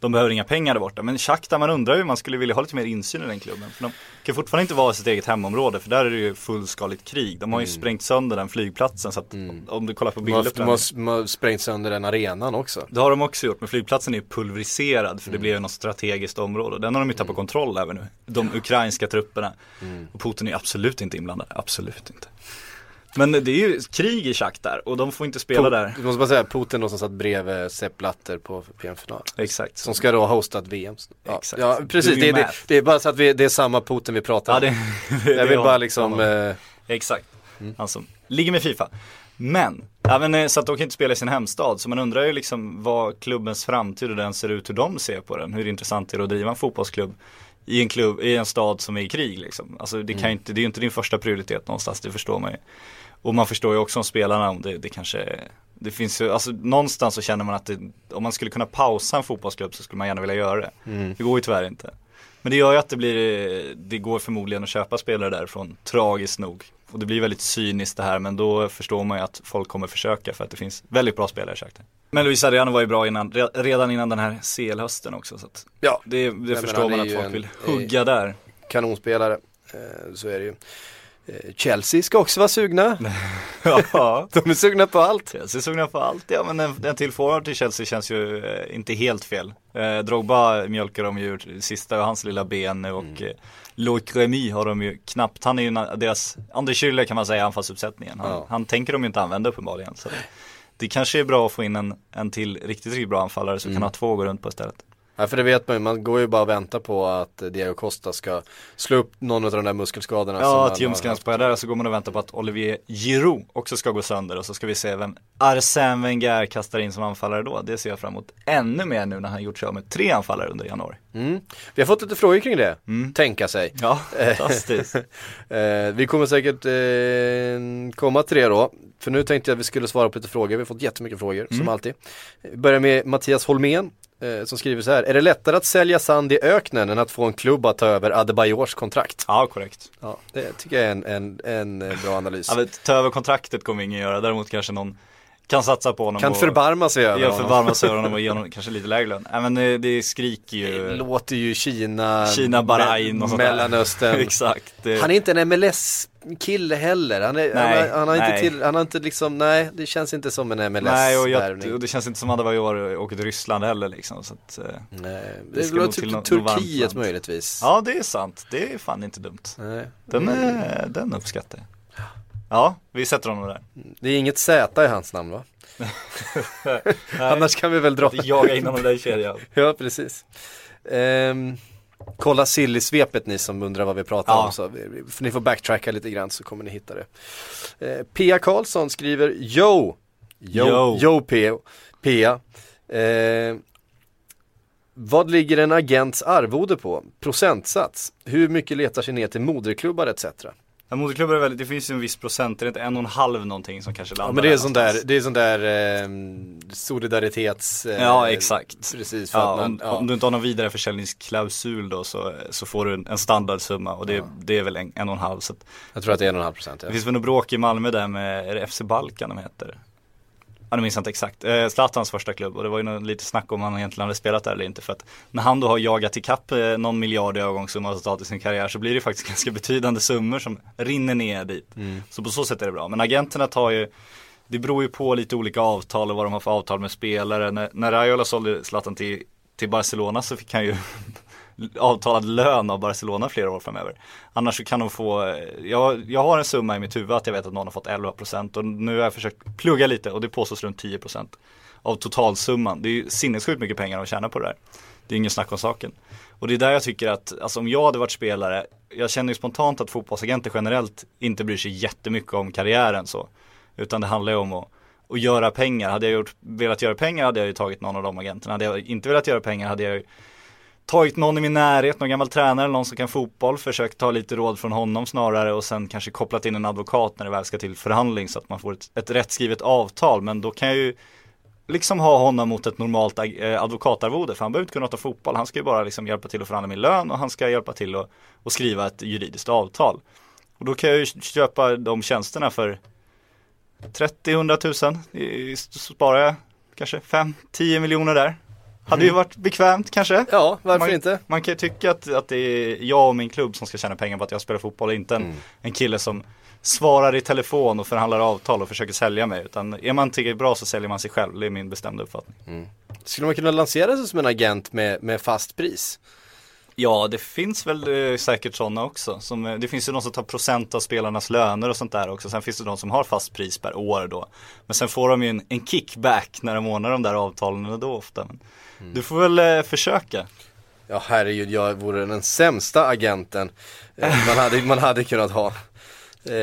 de behöver inga pengar där borta. Men Shakhtar, man undrar ju, man skulle vilja ha lite mer insyn i den klubben. För de kan fortfarande inte vara i sitt eget hemområde för där är det ju fullskaligt krig. De har ju sprängt sönder den flygplatsen så att om du kollar på De bilder på de den. har, de har sprängt sönder den arenan också. Det har de också gjort, men flygplatsen är ju pulveriserad för det blev ju något strategiskt område. Den har de ju tappat kontroll över nu. De ukrainska trupperna. Och Putin är absolut inte inblandad, absolut inte. Men det är ju krig i schack där och de får inte spela Po- där. Du måste bara säga Putin då som satt bredvid Sepp Blatter på VM-final. Exakt. Som ska då ha hostat VM. Ja, Exakt. ja precis. Det, det, det är bara så att vi, det är samma Putin vi pratar Ja, om. det, det, Jag vill bara liksom, eh, Exakt. Han som ligger med Fifa. Men, ja, men eh, så att de kan inte spela i sin hemstad. Så man undrar ju liksom vad klubbens framtid och den ser ut, hur de ser på den. Hur intressant är det att driva en fotbollsklubb i en klubb, i en stad som är i krig liksom. Alltså det kan ju inte, det är ju inte din första prioritet någonstans, det förstår man ju. Och man förstår ju också om spelarna om det, det kanske det finns ju, alltså någonstans så känner man att det, om man skulle kunna pausa en fotbollsklubb så skulle man gärna vilja göra det. Det går ju tyvärr inte. Men det gör ju att det blir, det går förmodligen att köpa spelare därifrån, tragiskt nog. Och det blir väldigt cyniskt det här men då förstår man ju att folk kommer försöka för att det finns väldigt bra spelare i Shakhtar. Men Luis Adriano var ju bra innan, re- redan innan den här CL-hösten också så att Ja, det, det förstår man att folk en- vill hugga där. kanonspelare. Eh, så är det ju. Eh, Chelsea ska också vara sugna. ja. De är sugna på allt. Chelsea är sugna på allt, ja men en, en till forward till Chelsea känns ju eh, inte helt fel. Eh, Drogba mjölkar de ju sista hans lilla ben nu och Mm. Loic Remy har de ju knappt, han är ju deras Anders Schürrle kan man säga anfallsuppsättningen. Han, Ja. han tänker de ju inte använda uppenbarligen. Så det kanske är bra att få in en, en till riktigt, riktigt bra anfallare så Mm. kan ha två gå runt på istället. Ja, för det vet man ju, man går ju bara och väntar på att Diego Costa ska slå upp någon av de där muskelskadorna Ja, att haft. spöar där så går man och väntar på att Olivier Giroud också ska gå sönder och så ska vi se vem Arsène Wenger kastar in som anfallare då. Det ser jag fram emot ännu mer nu när han gjort sig av med tre anfallare under januari. Mm. Vi har fått lite frågor kring det, tänka sig. Ja, fantastiskt. Eh, vi kommer säkert eh, komma till det då. För nu tänkte jag att vi skulle svara på lite frågor. Vi har fått jättemycket frågor som alltid. Vi börjar med Mattias Holmén eh, som skriver så här. Är det lättare att sälja sand i öknen än att få en klubb att ta över Adebayors kontrakt? Ja, korrekt. Ja, det tycker jag är en, en, en eh, bra analys. Ja, men ta över kontraktet kommer ingen göra, däremot kanske någon kan satsa på honom kan och förbarma sig över honom. förbarma sig över honom och ge honom kanske lite lägre lön. Nej men det, det skriker Det ju låter ju Kina, Kina, Bahrain och sånt. Mellanöstern. Exakt. Det, Han är inte en MLS-kille heller. Han, är, Nej, han, han, har inte nej. till, han har inte liksom, nej det känns inte som en Nej och, jag, och det känns inte som att Adebayor åker till Ryssland heller liksom. Så att, eh, Nej, Det nog typ till Turkiet möjligtvis. ja det är sant, det är fan inte dumt. Nej. Den, är, den uppskattar jag. Ja, vi sätter honom där. Det är inget Z i hans namn va? Annars kan vi väl dra. Jaga in honom där i kedjan. Ja, precis. Ehm, kolla Silly-svepet ni som undrar vad vi pratar Ja. om. Så ni får backtracka lite grann så kommer ni hitta det. Eh, Pia Karlsson skriver Yo! Yo, Yo. yo P, Pia. Eh, vad ligger en agents arvode på? Procentsats? Hur mycket letar sig ner till moderklubbar etc? Ja, moderklubbar är väldigt, det finns ju en viss procent, det är inte en och en halv någonting som kanske landar Ja men det är sån där, det är sån där eh, solidaritets... eh, Ja, exakt. Precis, Ja, man, om, ja. om du inte har någon vidareförsäljningsklausul då så, så får du en, en standardsumma och det, det är väl en, en och en halv. Så att, Jag tror att det är en och en halv procent. Ja. det finns väl något bråk i Malmö där med, är det FC Balkan de heter? Ja, nu minns jag inte exakt. Eh, Zlatans första klubb och det var ju lite snack om han egentligen hade spelat där eller inte. För att när han då har jagat ikapp eh, någon miljard i övergångssumma och resultat i sin karriär så blir det faktiskt ganska betydande summor som rinner ner dit. Så på så sätt är det bra. Men agenterna tar ju det beror ju på lite olika avtal och vad de har för avtal med spelare. När, när Raiola sålde Zlatan till, till Barcelona så fick han ju avtalad lön av Barcelona flera år framöver. Annars så kan de få, eh, jag, jag har en summa i mitt huvud att jag vet att någon har fått 11% och nu har jag försökt plugga lite och det påstås runt 10% av totalsumman. Det är ju sinnessjukt mycket pengar de tjänar på det där. Det är ingen snack om saken. Och det är där jag tycker att, alltså om jag hade varit spelare, jag känner ju spontant att fotbollsagenter generellt inte bryr sig jättemycket om karriären så. Utan det handlar ju om att, och göra pengar. Hade jag gjort, velat göra pengar hade jag ju tagit någon av de agenterna. Hade jag inte velat göra pengar hade jag ju tagit någon i min närhet, någon gammal tränare, någon som kan fotboll, försökt ta lite råd från honom snarare och sen kanske kopplat in en advokat när det väl ska till förhandling så att man får ett, ett rättskrivet avtal. Men då kan jag ju liksom ha honom mot ett normalt eh, advokatarvode för han behöver inte kunna ta fotboll. Han ska ju bara liksom hjälpa till att förhandla min lön och han ska hjälpa till att, att skriva ett juridiskt avtal. Och då kan jag ju köpa de tjänsterna för 30-100 000. Så sparar jag kanske 5-10 miljoner där. Hade ju varit bekvämt kanske. Ja, varför man, inte? Man kan ju tycka att, att det är jag och min klubb som ska tjäna pengar på att jag spelar fotboll, inte en, en kille som svarar i telefon och förhandlar avtal och försöker sälja mig. Utan är man tillräckligt bra så säljer man sig själv, det är min bestämda uppfattning. Skulle man kunna lansera sig som en agent med, med fast pris? Ja, det finns väl eh, säkert sådana också. Som, eh, det finns ju de som tar procent av spelarnas löner och sånt där också. Sen finns det de som har fast pris per år då. Men sen får de ju en, en kickback när de ordnar de där avtalen och då ofta. Men Du får väl eh, försöka. Ja herregud, jag vore den sämsta agenten eh, man, hade, man hade kunnat ha. Eh,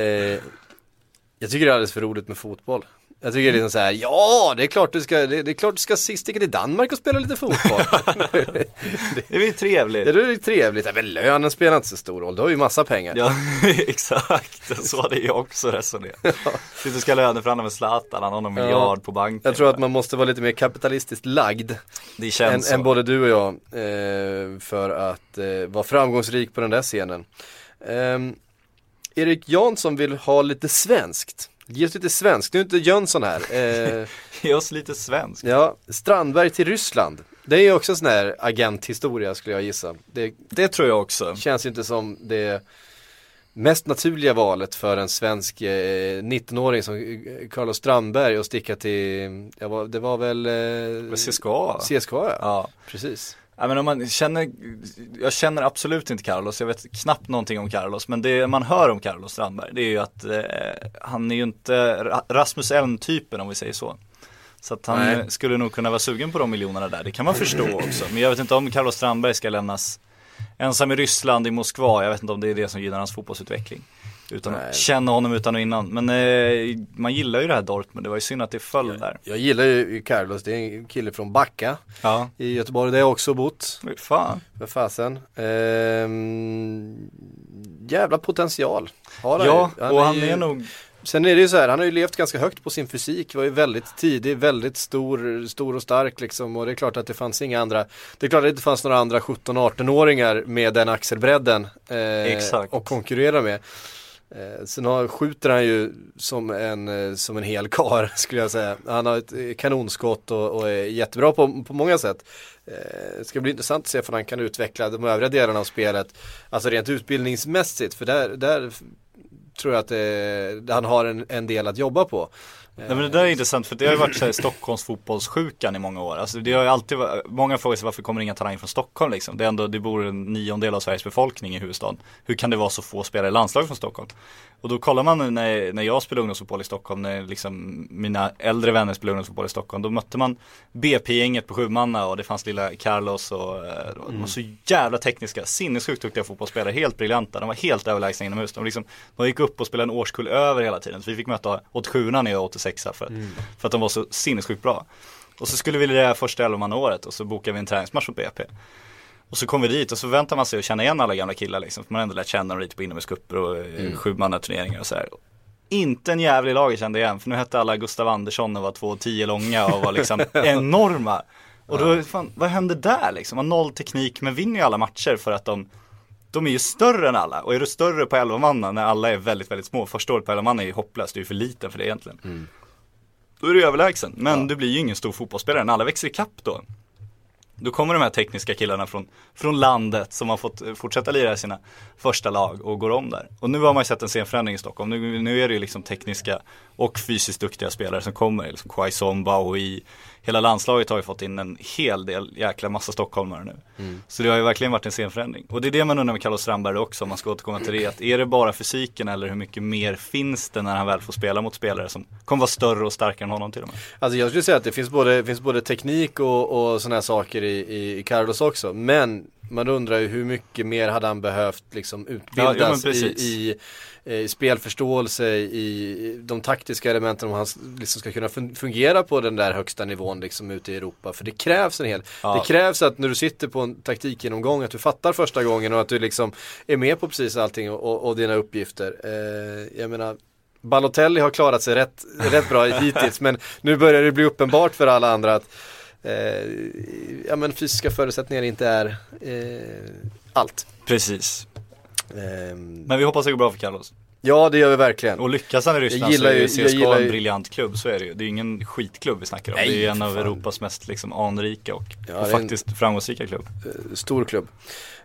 jag tycker det är alldeles för roligt med fotboll. Jag tycker det är liksom så här, ja det är klart du ska, det, det är klart du ska sticka till Danmark och spela lite fotboll. Det är ju trevligt. det är trevligt, Ja, men lönen spelar inte så stor roll, du har ju massa pengar. Ja, exakt. Så hade jag också resonerat. Sitter och ska löneförhandla med Zlatan, han har någon miljard på banken. Jag tror att man måste vara lite mer kapitalistiskt lagd Det än, känns så. än både du och jag eh, för att eh, vara framgångsrik på den där scenen. Ehm, Erik Jansson vill ha lite svenskt. Ge oss lite svenskt, nu är inte Jönsson här. Eh, Ge oss lite svensk. ja, Strandberg till Ryssland. Det är ju också en sån här agenthistoria skulle jag gissa. Det Det tror jag också. känns inte som det mest naturliga valet för en svensk eh, 19-åring som eh, Carlos Strandberg att sticka till, ja, det var väl eh, CSKA. CSKA ja. Ja. precis. Ja, men om man känner, jag känner absolut inte Carlos, jag vet knappt någonting om Carlos, men det man hör om Carlos Strandberg, det är ju att eh, han är ju inte Ra- Rasmus Elm-typen om vi säger så. Så att han Nej. skulle nog kunna vara sugen på de miljonerna där, det kan man förstå också. Men jag vet inte om Carlos Strandberg ska lämnas ensam i Ryssland, i Moskva, jag vet inte om det är det som gynnar hans fotbollsutveckling. Utan Nej. att känna honom utan och innan. Men eh, man gillar ju det här Dortmund, det var ju synd att det föll där. Jag gillar ju Carlos, det är en kille från Backa Ja, i Göteborg där jag också bott. fan. För fasen. Ehm, jävla potential. Har han Ja, ju. och han ju- är nog Sen är det ju så här, han har ju levt ganska högt på sin fysik, var ju väldigt tidig, väldigt stor, stor och stark liksom och det är klart att det fanns inga andra, det är klart att det inte fanns några andra 17-18-åringar med den axelbredden eh, och konkurrera med. Eh, sen har, skjuter han ju som en, eh, som en hel kar skulle jag säga. Han har ett eh, kanonskott och, och är jättebra på, på många sätt. Eh, det ska bli intressant att se om han kan utveckla de övriga delarna av spelet. Alltså rent utbildningsmässigt, för där, där tror jag att eh, han har en, en del att jobba på. Nej men det där är intressant för det har ju varit så här Stockholms fotbollssjukan i många år. Alltså det har ju alltid varit, många frågar sig varför kommer inga talanger från Stockholm liksom. Det är ändå, det bor en niondel av Sveriges befolkning i huvudstaden. Hur kan det vara så få spelare i landslaget från Stockholm? Och då kollar man när, när jag spelade ungdomsfotboll i Stockholm, när liksom mina äldre vänner spelade ungdomsfotboll i Stockholm, då mötte man BP-gänget på Sjumanna och det fanns lilla Carlos och eh, de var så jävla tekniska, sinnessjukt duktiga fotbollsspelare, helt briljanta, de var helt överlägsna inomhus. De, liksom, de gick upp och spelade en årskull över hela tiden, så vi fick möta 87 när jag var 86 för att, för att de var så sinnessjukt bra. Och så skulle vi lira första elvamannaåret och så bokade vi en träningsmatch mot BP. Och så kom vi dit och så väntar man sig att känna igen alla gamla killar liksom. För man har ändå lärt känna dem lite på inomhuscuper och mm. sjumannaturneringar och så här. Inte en jävla i laget kände jag igen, för nu hette alla Gustav Andersson och var 2,10 långa och var liksom enorma. Och då, fan, vad hände där liksom? Man noll teknik men vinner ju alla matcher för att de de är ju större än alla och är du större på 11 manna när alla är väldigt, väldigt små, första året på 11 manna är ju hopplöst, du är för liten för det egentligen. Då är du överlägsen, men du blir ju ingen stor fotbollsspelare när alla växer ikapp då. Då kommer de här tekniska killarna från, från landet som har fått eh, fortsätta lira i sina första lag och går om där. Och nu har man ju sett en scenförändring i Stockholm. Nu, nu är det ju liksom tekniska och fysiskt duktiga spelare som kommer. Liksom Quaison, Baoi. Hela landslaget har ju fått in en hel del jäkla massa stockholmare nu. Så det har ju verkligen varit en scenförändring. Och det är det man undrar med Carlos Strandberg också, om man ska återkomma till det. Att är det bara fysiken eller hur mycket mer finns det när han väl får spela mot spelare som kommer vara större och starkare än honom till och med? Alltså jag skulle säga att det finns både, finns både teknik och, och sådana här saker i, i, i Carlos också. Men man undrar ju hur mycket mer hade han behövt liksom Ja, ja, utbildas men i, precis. i, i spelförståelse, i de taktiska elementen om han liksom ska kunna fun- fungera på den där högsta nivån liksom ute i Europa. För det krävs en hel, Ja. det krävs att när du sitter på en taktikgenomgång att du fattar första gången och att du liksom är med på precis allting och, och, och dina uppgifter. Eh, jag menar Balotelli har klarat sig rätt, rätt bra hittills men nu börjar det bli uppenbart för alla andra att eh, ja, men fysiska förutsättningar inte är eh, allt. Precis. Ehm, Men vi hoppas det går bra för Carlos. ja det gör vi verkligen. Och lyckas han i Ryssland så är ju- CSKA gillar ju- en briljant klubb, så är det ju. Det är ingen skitklubb vi snackar om. Nej, det är en av fan. Europas mest liksom anrika och, Ja, och är en- faktiskt framgångsrika klubb. Eh, Stor klubb.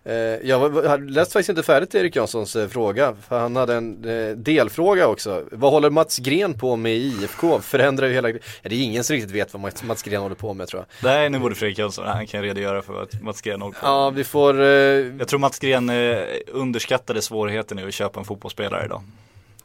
Eh, jag var- hade läst faktiskt inte färdigt Erik Janssons eh, fråga, för han hade en eh, delfråga också. Vad håller Mats Gren på med i IFK? Förändrar ju hela, ja, det är ingen som riktigt vet vad Mats, Gren håller på med tror jag. Nej, nu borde Fredrik Jönsson, han kan redogöra för vad Mats Gren håller på Ja, vi får, Jag tror Mats Gren underskattade svårigheten i att köpa en fotbollsspelare idag.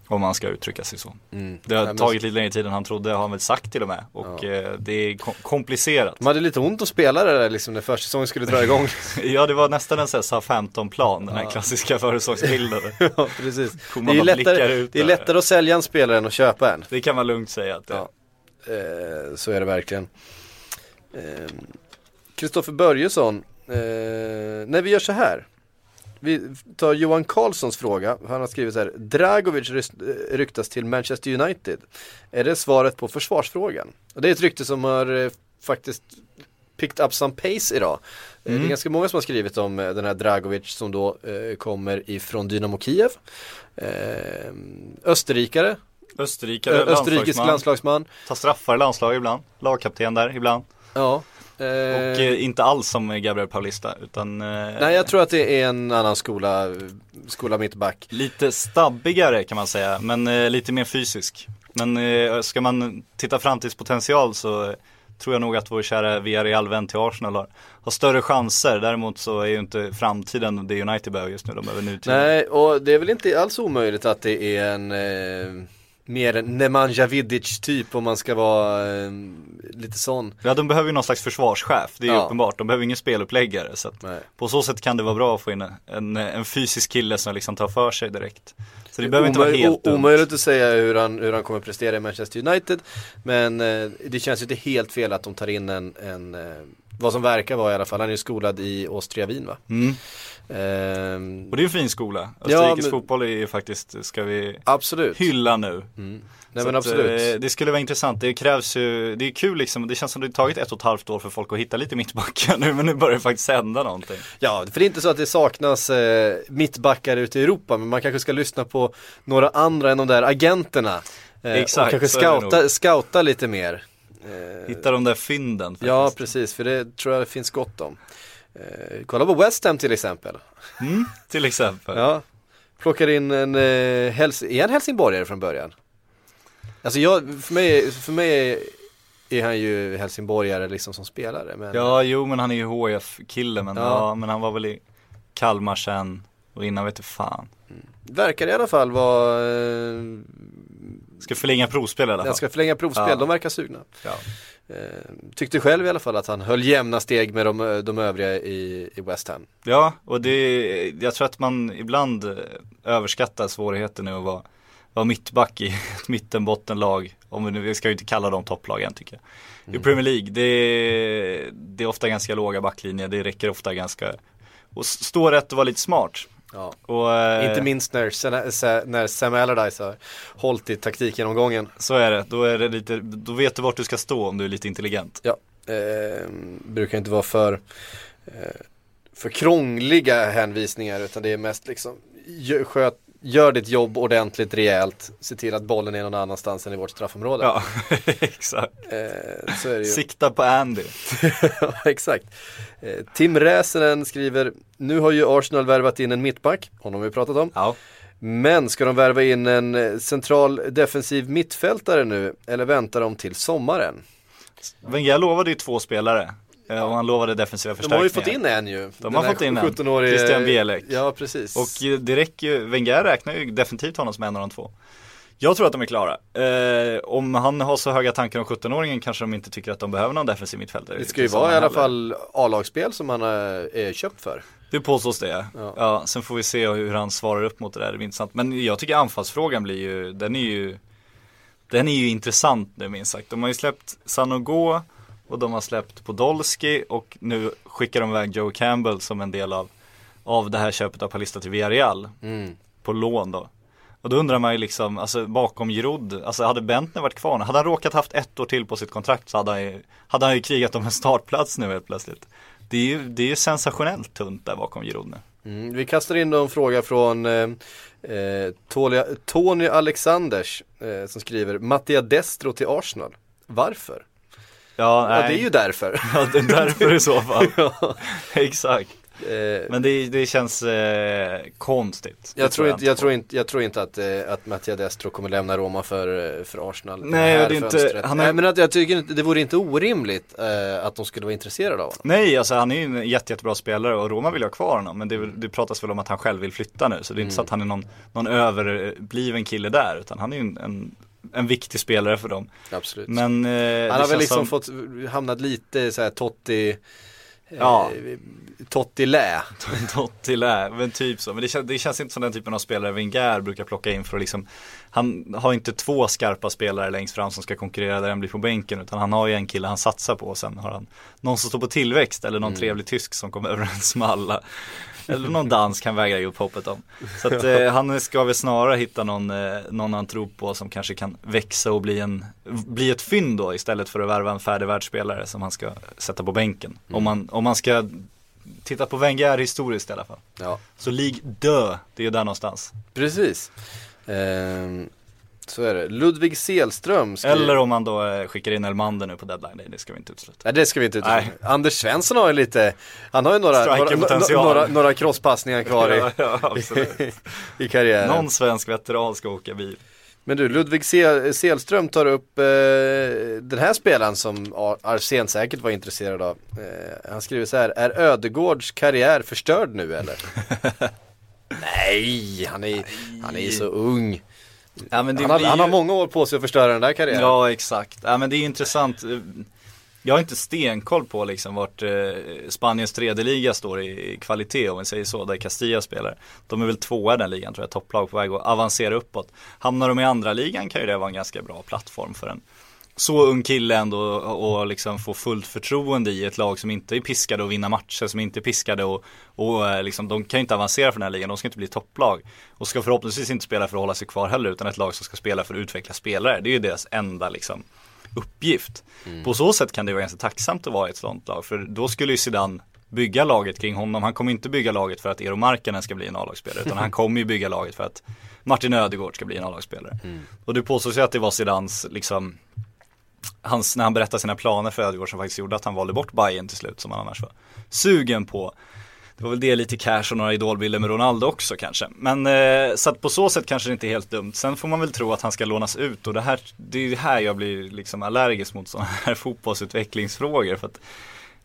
Om man ska uttrycka sig så. mm. Det har Nej, men- tagit lite längre tid än han trodde, har han väl sagt till och med. Och eh, det är kom- komplicerat. De hade lite ont att spela det där liksom när försäsongen skulle dra igång. Ja, det var nästan en sån här 15-plan, den här klassiska försäsongsbilden. ja, precis. Det är, man lättare, ut det är lättare att sälja en spelare än att köpa en. Det kan man lugnt säga att det Ja. Eh, så är det verkligen. Eh, Kristoffer Börjesson, eh, när vi gör så här. Vi tar Johan Karlssons fråga. Han har skrivit så här. Dragovic eh, ryktas till Manchester United. Är det svaret på försvarsfrågan? Och det är ett rykte som har eh, faktiskt picked up some pace idag. Eh, Det är ganska många som har skrivit om den här Dragovic som då eh, kommer ifrån Dynamo Kiev. Eh, Österrikare, Österrike, Ö- österrikisk landslagsman, landslagsman. tar straffar i landslag ibland, lagkapten där ibland. Ja. Och Eh, eh, inte alls som Gabriel Paulista utan eh, nej jag tror att det är en annan skola, skola mittback. lite stabbigare kan man säga men eh, lite mer fysisk. Men eh, ska man titta framtidspotential så tror jag nog att vår kära Villarreal-vän till Arsenal har, har större chanser. Däremot så är ju inte framtiden det United behöver just nu, de behöver nutid. Nej, och det är väl inte alls omöjligt att det är en, eh, mer en Nemanja Vidic typ om man ska vara eh, lite sån. Ja de behöver ju någon slags försvarschef, det är Ja. uppenbart. De behöver ingen speluppläggare. Så på så sätt kan det vara bra att få in en, en fysisk kille som liksom tar för sig direkt. Så det behöver inte vara helt. Omöjligt att säga hur han, hur han kommer prestera i Manchester United. Men eh, det känns ju inte helt fel att de tar in en, en eh, vad som verkar vara i alla fall, han är ju skolad i Austria Wien va? Mm. Ehm, Och det är en fin skola. Ja, Österrikes men- fotboll är ju faktiskt, ska vi absolut. hylla nu. Nej Så men att, absolut. eh, det skulle vara intressant, det krävs ju, det är kul liksom, det känns som det har tagit ett och ett halvt år för folk att hitta lite mittbackar nu men nu börjar det faktiskt hända någonting. Ja, för det är inte så att det saknas eh, mittbackar ute i Europa, men man kanske ska lyssna på några andra än de där agenterna. Eh, Exakt, och kanske scouta, scouta lite mer. Eh, Hitta de där fynden faktiskt. ja, precis, för det tror jag det finns gott om. Eh, kolla på West Ham till exempel. Mm, till exempel. Ja, plockar in en, eh, Hels är han helsingborgare från början? Alltså jag, för mig, för mig är han ju helsingborgare liksom som spelare. Men, Ja, jo men han är ju HF-kille men, Ja. ja. men han var väl i Kalmar sen och innan vet du fan. Verkar i alla fall vara, eh, Ska förlänga provspel i alla fall. den ska förlänga provspel, Ja. de verkar sugna. Ja. Eh, tyckte själv i alla fall att han höll jämna steg med de, de övriga i, i West Ham. ja, och det, jag tror att man ibland eh, överskattar svårigheten nu att vara, vara mittback i ett mittenbottenlag. Om vi nu, vi ska ju inte kalla dem topplag än tycker jag. I Premier League, det, det är ofta ganska låga backlinjer, det räcker ofta ganska, och stå rätt och vara lite smart. Ja. Och, eh, Inte minst när, när Sam Allardyce har hållit i taktikgenomgången. Så är det, då är det lite, då vet du vart du ska stå om du är lite intelligent. Ja, eh, brukar inte vara för, eh, för krångliga hänvisningar utan det är mest liksom sköt, gör ditt jobb ordentligt rejält, se till att bollen är någon annanstans än i vårt straffområde. Ja, exakt. Eh, så är det ju. Sikta på Andy. ja, exakt. Eh, Tim Räsänen skriver, nu har ju Arsenal värvat in en mittback, honom har vi pratat om. Ja. Men ska de värva in en eh, central defensiv mittfältare nu eller väntar de till sommaren? Wenger lovade ju två spelare. Eh, Och han lovade defensiva De förstärkningar. har ju fått in en ju. De Den har fått in en. 17-årige Christian Bielek. Ja, precis. Och eh, det räcker ju, Wenger räknar ju definitivt honom som en av de två. Jag tror att de är klara. Eh, om han har så höga tankar om 17-åringen kanske de inte tycker att de behöver någon defensiv mittfältare. det ska ju vara i alla heller. fall A-lagsspel som han är, är köpt för. Det påstås det. Ja. Ja. sen får vi se hur han svarar upp mot det där. Det blir intressant. Men jag tycker anfallsfrågan blir ju, den är ju, den är ju intressant nu minst sagt. De har ju släppt Sanogo och de har släppt Podolski och nu skickar de iväg Joe Campbell som en del av, av det här köpet av Palista till Villarreal. På lån då. Och då undrar man ju liksom, alltså bakom Giroud, alltså hade Bentner varit kvar, hade han råkat haft ett år till på sitt kontrakt så hade han ju, hade han ju krigat om en startplats nu helt plötsligt. Det är ju, det är ju sensationellt tunt där bakom Giroud nu. Mm, vi kastar in då en fråga från eh, eh, Tony, Tony Alexanders eh, som skriver Mattia Destro till Arsenal. Varför? Ja, Ja, det är ju därför. Ja, det är därför i så fall. Ja. Exakt. Eh, Men det, det känns eh, konstigt. Jag, tror inte, jag, tror inte, jag tror inte att, eh, att Mattia Destro kommer lämna Roma för, eh, för Arsenal. Nej, det det är inte- han är- Nej men att jag tycker inte, det vore inte orimligt eh, att de skulle vara intresserade av honom. Nej, alltså han är ju en jätte, jättebra spelare och Roma vill ha kvar honom. Men det, väl- det pratas väl om att han själv vill flytta nu. Så det är inte så att han är någon, någon överbliven kille där. Utan han är ju en, en, en viktig spelare för dem. Absolut. Men eh, han har väl liksom som, fått, hamnat lite så här Totti, eh, Ja. Totti lä. Totti lä, men typ så. Men det, kän, det känns inte som den typen av spelare Wenger brukar plocka in för att liksom Han har inte två skarpa spelare längst fram som ska konkurrera där han blir på bänken utan han har ju en kille han satsar på och sen har han någon som står på tillväxt eller någon trevlig tysk som kommer överens med alla. Eller någon dans kan väga upp hoppet om. Så att eh, han ska väl snarare hitta någon, eh, någon han tror på som kanske kan växa och bli, en, bli ett fynd då istället för att värva en färdig världsspelare som han ska sätta på bänken. Om, man, om man ska titta på Wenger historiskt i alla fall. Ja, Så League dö, det är ju där någonstans. precis. Ehm, så är det. Ludvig Selström skriver- Eller om man då eh, skickar in Elmander nu på deadline, nej det ska vi inte utesluta. Nej det ska vi inte utesluta. Nej. Anders Svensson har ju lite, han har ju några, några, Strikerpotential. några, några crosspassningar kvar i, Ja, absolut. i karriären. Någon svensk veteran ska åka bil. Men du, Ludvig Sel- Selström tar upp eh, den här spelaren som Ar- Arsén säkert var intresserad av. Eh, han skriver så här, är Ödegårds karriär förstörd nu eller? Nej, han är, han är så ung. Ja, han, har, blir han ju- har många år på sig att förstöra den där karriären. Ja exakt, ja, men det är intressant Jag har inte stenkoll på liksom vart eh, Spaniens tredje liga står i, i kvalitet om vi säger så, där Castilla spelar De är väl tvåa i den ligan tror jag, topplag på väg att avancera uppåt Hamnar de i andra ligan kan ju det vara en ganska bra plattform för en så ung kille ändå och, och liksom få fullt förtroende i ett lag som inte är piskade att vinna matcher, som inte är piskade och, och eh, liksom, de kan ju inte avancera för den här ligan, de ska inte bli topplag. Och ska förhoppningsvis inte spela för att hålla sig kvar heller, utan ett lag som ska spela för att utveckla spelare. Det är ju deras enda liksom uppgift. På så sätt kan det vara ganska tacksamt att vara i ett sånt lag, för då skulle ju Zidane bygga laget kring honom. Han kommer inte bygga laget för att Eero Markkanen ska bli en A-lagsspelare, utan han kommer ju bygga laget för att Martin Ödegård ska bli en A-lagsspelare. Och det påstås ju att det var Zidanes liksom hans, när han berättade sina planer för Ödegård som faktiskt gjorde att han valde bort Bayern till slut som han annars var sugen på. Det var väl det lite cash och några idolbilder med Ronaldo också kanske. Men eh, så att på så sätt kanske det inte är helt dumt. Sen får man väl tro att han ska lånas ut och det här, det är ju här jag blir liksom allergisk mot sådana här fotbollsutvecklingsfrågor. För att,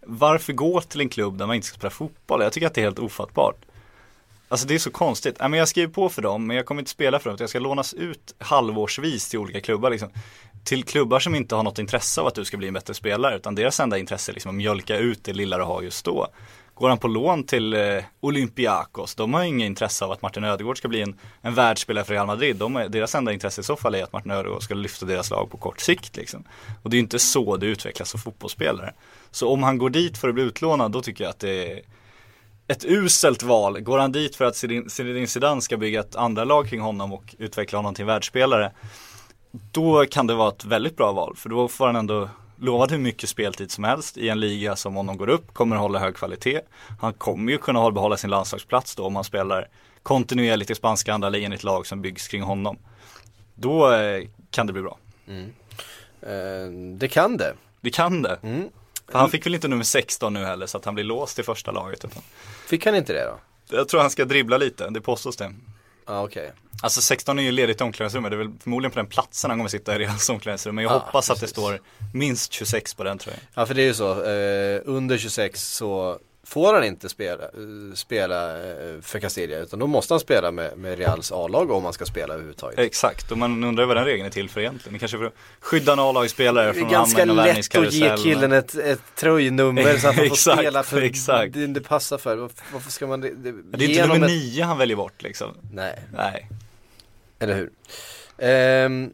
varför gå till en klubb där man inte ska spela fotboll? Jag tycker att det är helt ofattbart. Alltså det är så konstigt. Äh, men jag skriver på för dem men jag kommer inte spela för dem. utan Jag ska lånas ut halvårsvis till olika klubbar liksom. Till klubbar som inte har något intresse av att du ska bli en bättre spelare utan deras enda intresse är liksom att mjölka ut det lilla du har just då. Går han på lån till eh, Olympiakos, de har ju inget intresse av att Martin Ödegård ska bli en, en världsspelare för Real Madrid. De är, deras enda intresse i så fall är att Martin Ödegård ska lyfta deras lag på kort sikt liksom. Och det är ju inte så du utvecklas som fotbollsspelare. Så om han går dit för att bli utlånad, då tycker jag att det är ett uselt val. Går han dit för att Zinedine Zinedine Zidane ska bygga ett andra lag kring honom och utveckla honom till en världsspelare. Då kan det vara ett väldigt bra val. För då får han ändå lovad hur mycket speltid som helst i en liga som om de går upp kommer hålla hög kvalitet. Han kommer ju kunna hålla- behålla sin landslagsplats då om han spelar kontinuerligt i spanska andra ligan i ett lag som byggs kring honom. Då eh, kan det bli bra. Eh, det kan det. Det kan det. Mm. Han fick väl inte nummer 16 nu heller så att han blir låst i första laget. Utan Fick han inte det då? jag tror han ska dribbla lite, det påstås det. Ja okej. Alltså 16 är ju ledigt i omklädningsrummet, det är väl förmodligen på den platsen han kommer sitta i Reals omklädningsrum. Men jag Ja, hoppas att det precis. står minst 26 på den tror jag. Ja för det är ju så, eh, under 26 så får han inte spela, eh, spela eh, för Castilla utan då måste han spela med, med Reals A-lag om han ska spela överhuvudtaget. Exakt, och man undrar vad den regeln är till för egentligen. Kanske är för att skydda en A-lagsspelare är från att ganska hamna i någon lätt att ge killen ett, ett tröjnummer så att han får Exakt, spela för exakt. det det passar för. Varför, varför ska man det, det, Det är inte nummer ett- 9 han väljer bort liksom. Nej, Nej. eller hur. Ehm,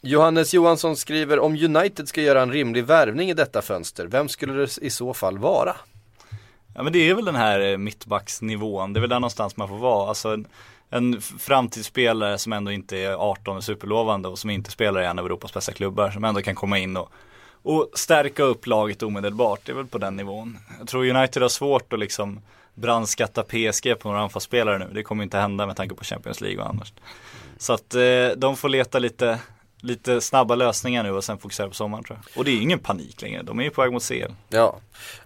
Johannes Johansson skriver om United ska göra en rimlig värvning i detta fönster, vem skulle det i så fall vara? Ja men det är väl den här eh, mittbacksnivån, det är väl där någonstans man får vara. Alltså en, en framtidsspelare som ändå inte är 18 och superlovande och som inte spelar i en av Europas bästa klubbar som ändå kan komma in och, och stärka upp laget omedelbart. Det är väl på den nivån. Jag tror United har svårt att liksom brandskatta PSG på några anfallsspelare nu. Det kommer inte hända med tanke på Champions League och annars. Så att eh, de får leta lite, lite snabba lösningar nu och sen fokusera på sommaren tror jag. Och det är ingen panik längre, de är ju på väg mot CL. Ja,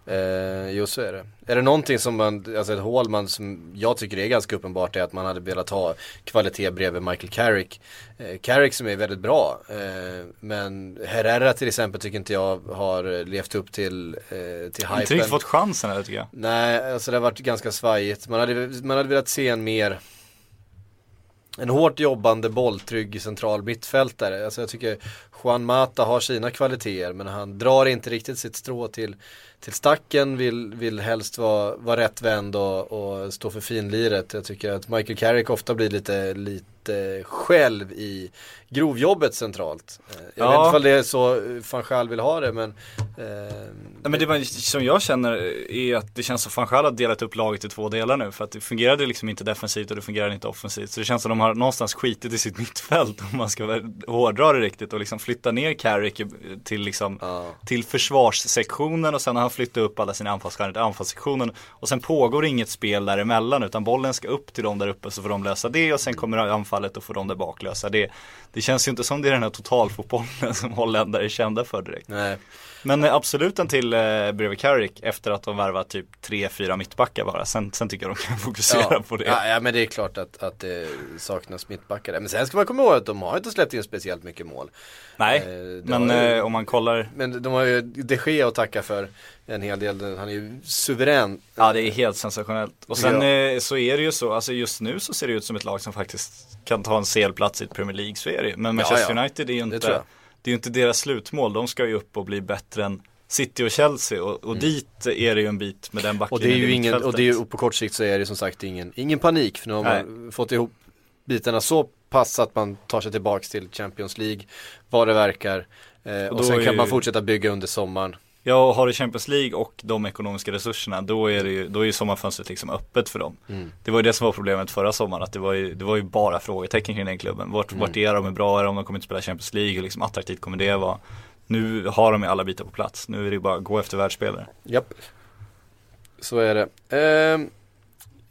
eh, jo så är det. Är det någonting som man, alltså ett hål man, som jag tycker är ganska uppenbart är att man hade velat ha kvalitet bredvid Michael Carrick. Eh, Carrick som är väldigt bra, eh, men Herrera till exempel tycker inte jag har levt upp till, eh, till Inte hypen. riktigt fått chansen här tycker jag. Nej, alltså det har varit ganska svajigt. Man hade, man hade velat se en mer en hårt jobbande bolltrygg central mittfältare. Alltså jag tycker Juan Mata har sina kvaliteter men han drar inte riktigt sitt strå till, till stacken, vill, vill helst vara, vara rättvänd och, och stå för finliret. Jag tycker att Michael Carrick ofta blir lite, lite själv i grovjobbet centralt. Eh, Jag Ja. vet inte ifall det är så van Gaal vill ha det men eh, Nej, men det var, som jag känner är att det känns som van Gaal har delat upp laget i två delar nu. För att det fungerade liksom inte defensivt och det fungerade inte offensivt. Så det känns som de har någonstans skitit i sitt mittfält om man ska hårdra det riktigt. Och liksom flytta ner Carrick till, liksom, Ja. till försvarssektionen och sen har han flyttat upp alla sina anfallsstjärnor till anfallssektionen. Och sen pågår inget spel däremellan utan bollen ska upp till dem där uppe så får de lösa det och sen kommer anfallet och får de där bak lösa det. Det känns ju inte som det är den här totalfotbollen som holländare är kända för direkt. nej. Men absolut en till eh, bredvid Carrick efter att de värvat typ 3-4 mittbackar bara. Sen, sen tycker jag de kan fokusera på det. Ja, ja men det är klart att, att det saknas mittbackar där. Men sen ska man komma ihåg att de har inte släppt in speciellt mycket mål. Nej, Eh, men ju- eh, om man kollar, Men de har ju de Gea att tacka för en hel del, han är ju suverän. ja det är helt sensationellt. Och sen Ja. eh, så är det ju så, alltså just nu så ser det ut som ett lag som faktiskt kan ta en CL-plats i ett Premier League, så är det ju. Men Manchester ja. United är ju inte. Det är ju inte deras slutmål, de ska ju upp och bli bättre än City och Chelsea och, och dit är det ju en bit med den Mm. Och backlinjen det är ju ingen, och det är ju, och på kort sikt så är det som sagt ingen, ingen panik för nu har man fått ihop bitarna så pass att man tar sig tillbaks till Champions League, vad det verkar. Eh, och, då sen kan ju- man fortsätta bygga under sommaren. Ja, och har du Champions League och de ekonomiska resurserna då är det ju, då är ju sommarfönstret liksom öppet för dem. Mm. Det var ju det som var problemet förra sommaren, att det var ju, det var ju bara frågetecken kring den klubben. Vart, Mm. vart är de, hur bra är de, de kommer inte spela Champions League, hur liksom attraktivt kommer det vara? Nu har de ju alla bitar på plats, nu är det ju bara att gå efter världsspelare. Japp. Så är det. Ehm,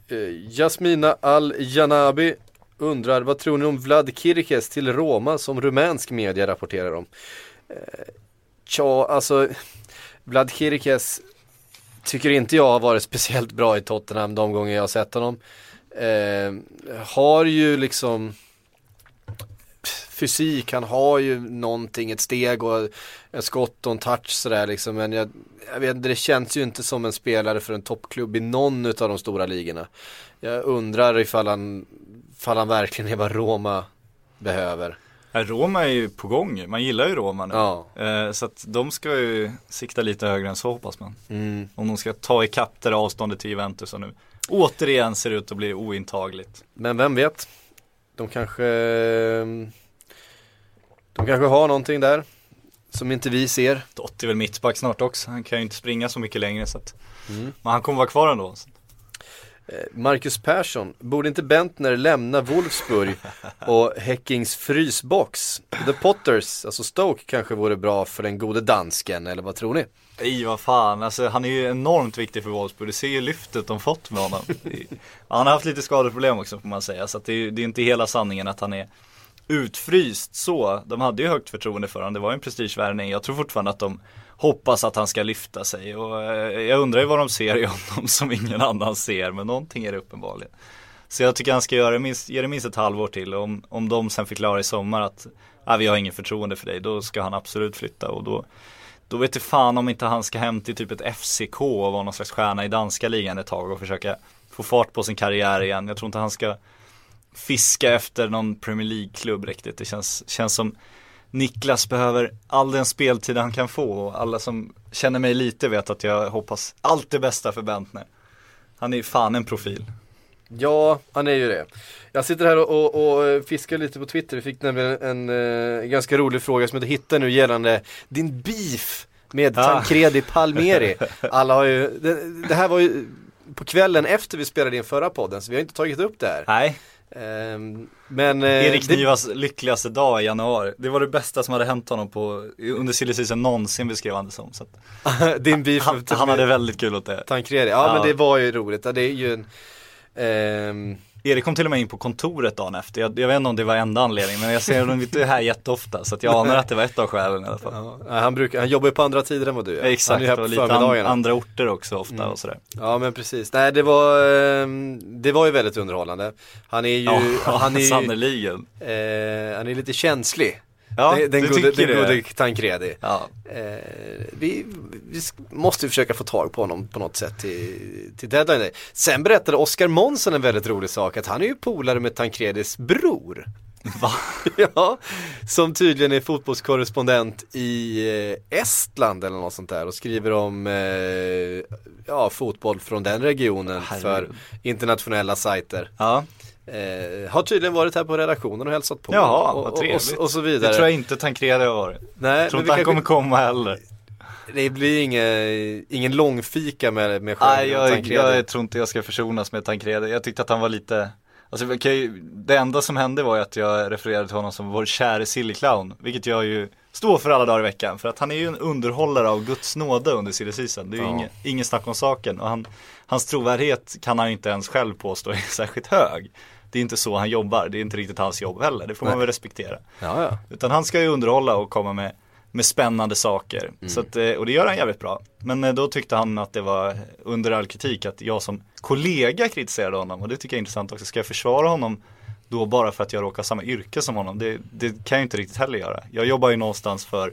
eh, Jasmina Al-Janabi undrar, vad tror ni om Vlad Kirkes till Roma som rumänsk media rapporterar om? Tja, alltså Vlad Kirkes tycker inte jag har varit speciellt bra i Tottenham de gånger jag har sett honom. Eh, har ju liksom fysik, han har ju någonting, ett steg och en skott och en touch sådär liksom. Men jag, jag vet inte, det känns ju inte som en spelare för en toppklubb i någon av de stora ligorna. Jag undrar ifall han, ifall han verkligen är vad Roma behöver. Ja, Roma är ju på gång, man gillar ju Roma nu. Ja. Eh, så att de ska ju sikta lite högre än så hoppas man. Mm. Om de ska ta ikapp det där avståndet till Juventus och nu återigen ser ut att bli ointagligt. Men vem vet? De kanske De kanske har någonting där Som inte vi ser Dotti är väl mittback snart också, han kan ju inte springa så mycket längre så att Mm. Men han kommer vara kvar ändå. Eh, Eh, Marcus Persson, borde inte Bentner lämna Wolfsburg och Häckings frysbox? The Potters, alltså Stoke kanske vore bra för den gode dansken, eller vad tror ni? Nej vad fan, alltså han är ju enormt viktig för Wolfsburg. Du ser ju lyftet de fått med honom. Han har haft lite skadeproblem också får man säga. Så att det, är, det är inte hela sanningen att han är utfryst så. De hade ju högt förtroende för honom. Det var ju en prestigevärvning. Jag tror fortfarande att de hoppas att han ska lyfta sig. Och eh, jag undrar ju vad de ser i honom som ingen annan ser. Men någonting är det uppenbarligen. Så jag tycker han ska göra det minst, ge det minst ett halvår till. Och om, om de sen förklarar i sommar att ah, vi har ingen förtroende för dig. Då ska han absolut flytta. Och då då vet jag fan om inte han ska hem till typ ett FCK och vara någon slags stjärna i danska ligan ett tag och försöka få fart på sin karriär igen. Jag tror inte han ska fiska efter någon Premier League-klubb riktigt. Det känns, känns som Niklas behöver all den speltid han kan få och alla som känner mig lite vet att jag hoppas allt det bästa för Bentner. Han är fan en profil. Ja, han är ju det. Jag sitter här och, och, och fiskar lite på Twitter, vi fick nämligen en eh, ganska rolig fråga som jag inte hittar nu gällande din beef med Ah. Tancredi Palmieri. Alla har ju, det, det här var ju på kvällen efter vi spelade in förra podden, så vi har inte tagit upp det här. Nej, men eh, Erik det, Nivas lyckligaste dag i januari. Det var det bästa som hade hänt honom på, under silly season någonsin beskrev han det som. Så att, din beef han, han hade väldigt kul åt det. Tancredi, ja, Ja. men det var ju roligt. Det är ju en ehm, Erik kom till och med in på kontoret dagen efter. Jag, jag vet inte om det var enda anledningen men jag ser honom inte här jätteofta så jag anar att det var ett av skälen i alla fall. ja, han, brukar, han jobbar ju på andra tider än vad du gör. han är Exakt här på och lite an, andra orter också ofta Mm. och sådär. Ja men precis, nej det var, ehm, det var ju väldigt underhållande. Han är ju, Ja, han är ju, eh, han är lite känslig. Ja, den den gode, den det. gode Tancredi. Ja. Eh, vi, vi måste försöka få tag på honom på något sätt till, till deadline day. Sen berättade Oskar Månsson en väldigt rolig sak, att han är ju polare med Tancredis bror. Va? ja, som tydligen är fotbollskorrespondent i eh, Estland eller något sånt där och skriver om eh, ja, fotboll från den regionen för Herregud. internationella sajter. Ja, Eh, har tydligen varit här på redaktionen och hälsat på. Och, vad och, trevligt. och, och så det vidare. tror jag inte Tancredi har varit. Nej, Jag tror inte han kommer komma heller. det blir ingen, ingen långfika med, med Nej, och jag, Tancredi. jag tror inte jag ska försonas med Tancredi. Jag tyckte att han var lite Alltså det enda som hände var ju att jag refererade till honom som vår käre Silly Clown Vilket jag ju står för alla dagar i veckan För att han är ju en underhållare av Guds nåde under Silly Season Det är ju Ja. ingen, ingen snack om saken och han, Hans trovärdighet kan han ju inte ens själv påstå är särskilt hög Det är inte så han jobbar, det är inte riktigt hans jobb heller, det får man Nej. väl respektera Ja, ja. utan han ska ju underhålla och komma med, med spännande saker. Mm. Så att, eh, och det gör han jävligt bra. Men eh, då tyckte han att det var under all kritik att jag som kollega kritiserade honom. Och det tycker jag är intressant också. Ska jag försvara honom då bara för att jag råkar ha samma yrke som honom. Det, det kan jag inte riktigt heller göra. Jag jobbar ju någonstans för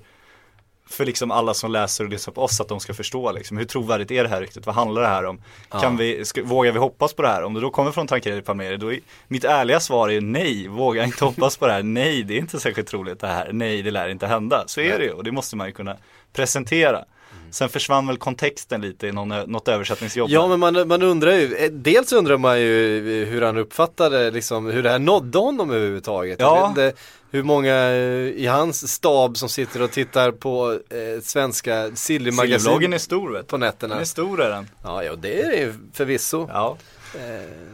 för liksom alla som läser och lyssnar på oss att de ska förstå liksom, hur trovärdigt är det här riktigt? Vad handlar det här om? Kan vi, ska, vågar vi hoppas på det här? Om det då kommer från Tancredi Palmeri, då är mitt ärliga svar är nej, våga inte hoppas på det här. Nej, det är inte särskilt troligt det här. Nej, det lär inte hända. Så är det ju och det måste man ju kunna presentera. Sen försvann väl kontexten lite i någon, något översättningsjobb. Ja men man, man undrar ju, eh, dels undrar man ju hur han uppfattade liksom, hur det här nådde honom överhuvudtaget. Ja. Inte hur många eh, i hans stab som sitter och tittar på eh, svenska Silverbloggen Silly-magasin är stor vet du. på nätterna. Den är stor är den. Ja, ja det är det förvisso. Ja. Eh,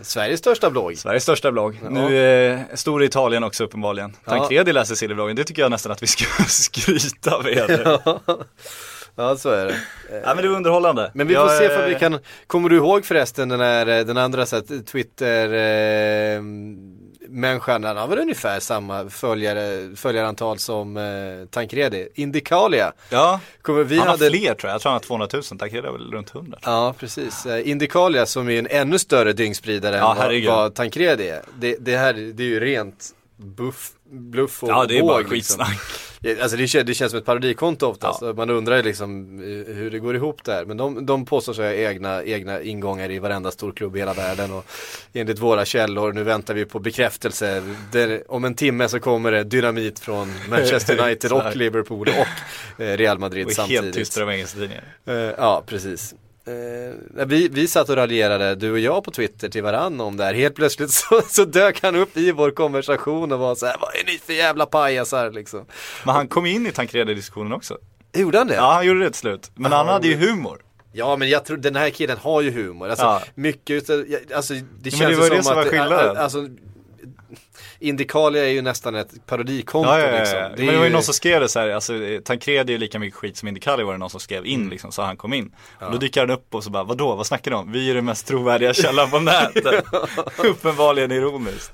Sveriges största blogg. Sveriges största blogg. Ja. Nu är stor i Italien också uppenbarligen. Ja. Tancredi läser Silverbloggen, det tycker jag nästan att vi ska skryta med. ja. ja, så är det. Eh, men det var underhållande. Men vi får Jag, se för eh, vi kan, kommer du ihåg förresten den här, eh, den andra så att Twitter eh, människan, han har väl ungefär samma följare, följarantal som eh, Tancredi, Indicalia. Ja, Kommer, vi han hade, har fler tror jag, jag tror han har 200 000, Tancredi har väl runt 100. Ja, precis. Eh, Indicalia som är en ännu större dyngspridare Ja, än herregud. vad Tancredi är. Det, det här det är ju rent buff, bluff och Ja det är båg, bara liksom. skitsnack. Ja, Alltså det, kän- det känns som ett parodikonto oftast. Ja. Man undrar ju liksom eh, hur det går ihop där. Men de, de påstår sig ha egna, egna ingångar i varenda storklubb i hela världen. Och enligt våra källor, nu väntar vi på bekräftelse. Där, om en timme så kommer det dynamit från Manchester United och. Liverpool och eh, Real Madrid Och samtidigt. helt tysta de engelska tidningar. Eh, ja, precis. Eh, vi, vi satt och raljerade, du och jag på Twitter till varann om det här. Helt plötsligt så, så dök han upp i vår konversation och var så här, vad är ni för jävla pajasar liksom. Men han kom in i Tancredi-diskussionen också. Gjorde han det? Ja han gjorde det till slut. Men Ja, han hade ju humor. Ja men jag tror den här killen har ju humor. Alltså Ja. mycket utav, alltså det det känns var ju det som som var att, skillnaden. alltså Indikalia är ju nästan ett parodikonto Ja, ja, ja, liksom. Det Men det var ju ju- någon som skrev det så här, alltså Tancredi är lika mycket skit som Indicali var det någon som skrev in liksom, så han kom in. Och då dyker han upp och så bara, vadå, vad snackar de om? Vi är den mest trovärdiga källan på nätet. Uppenbarligen ironiskt.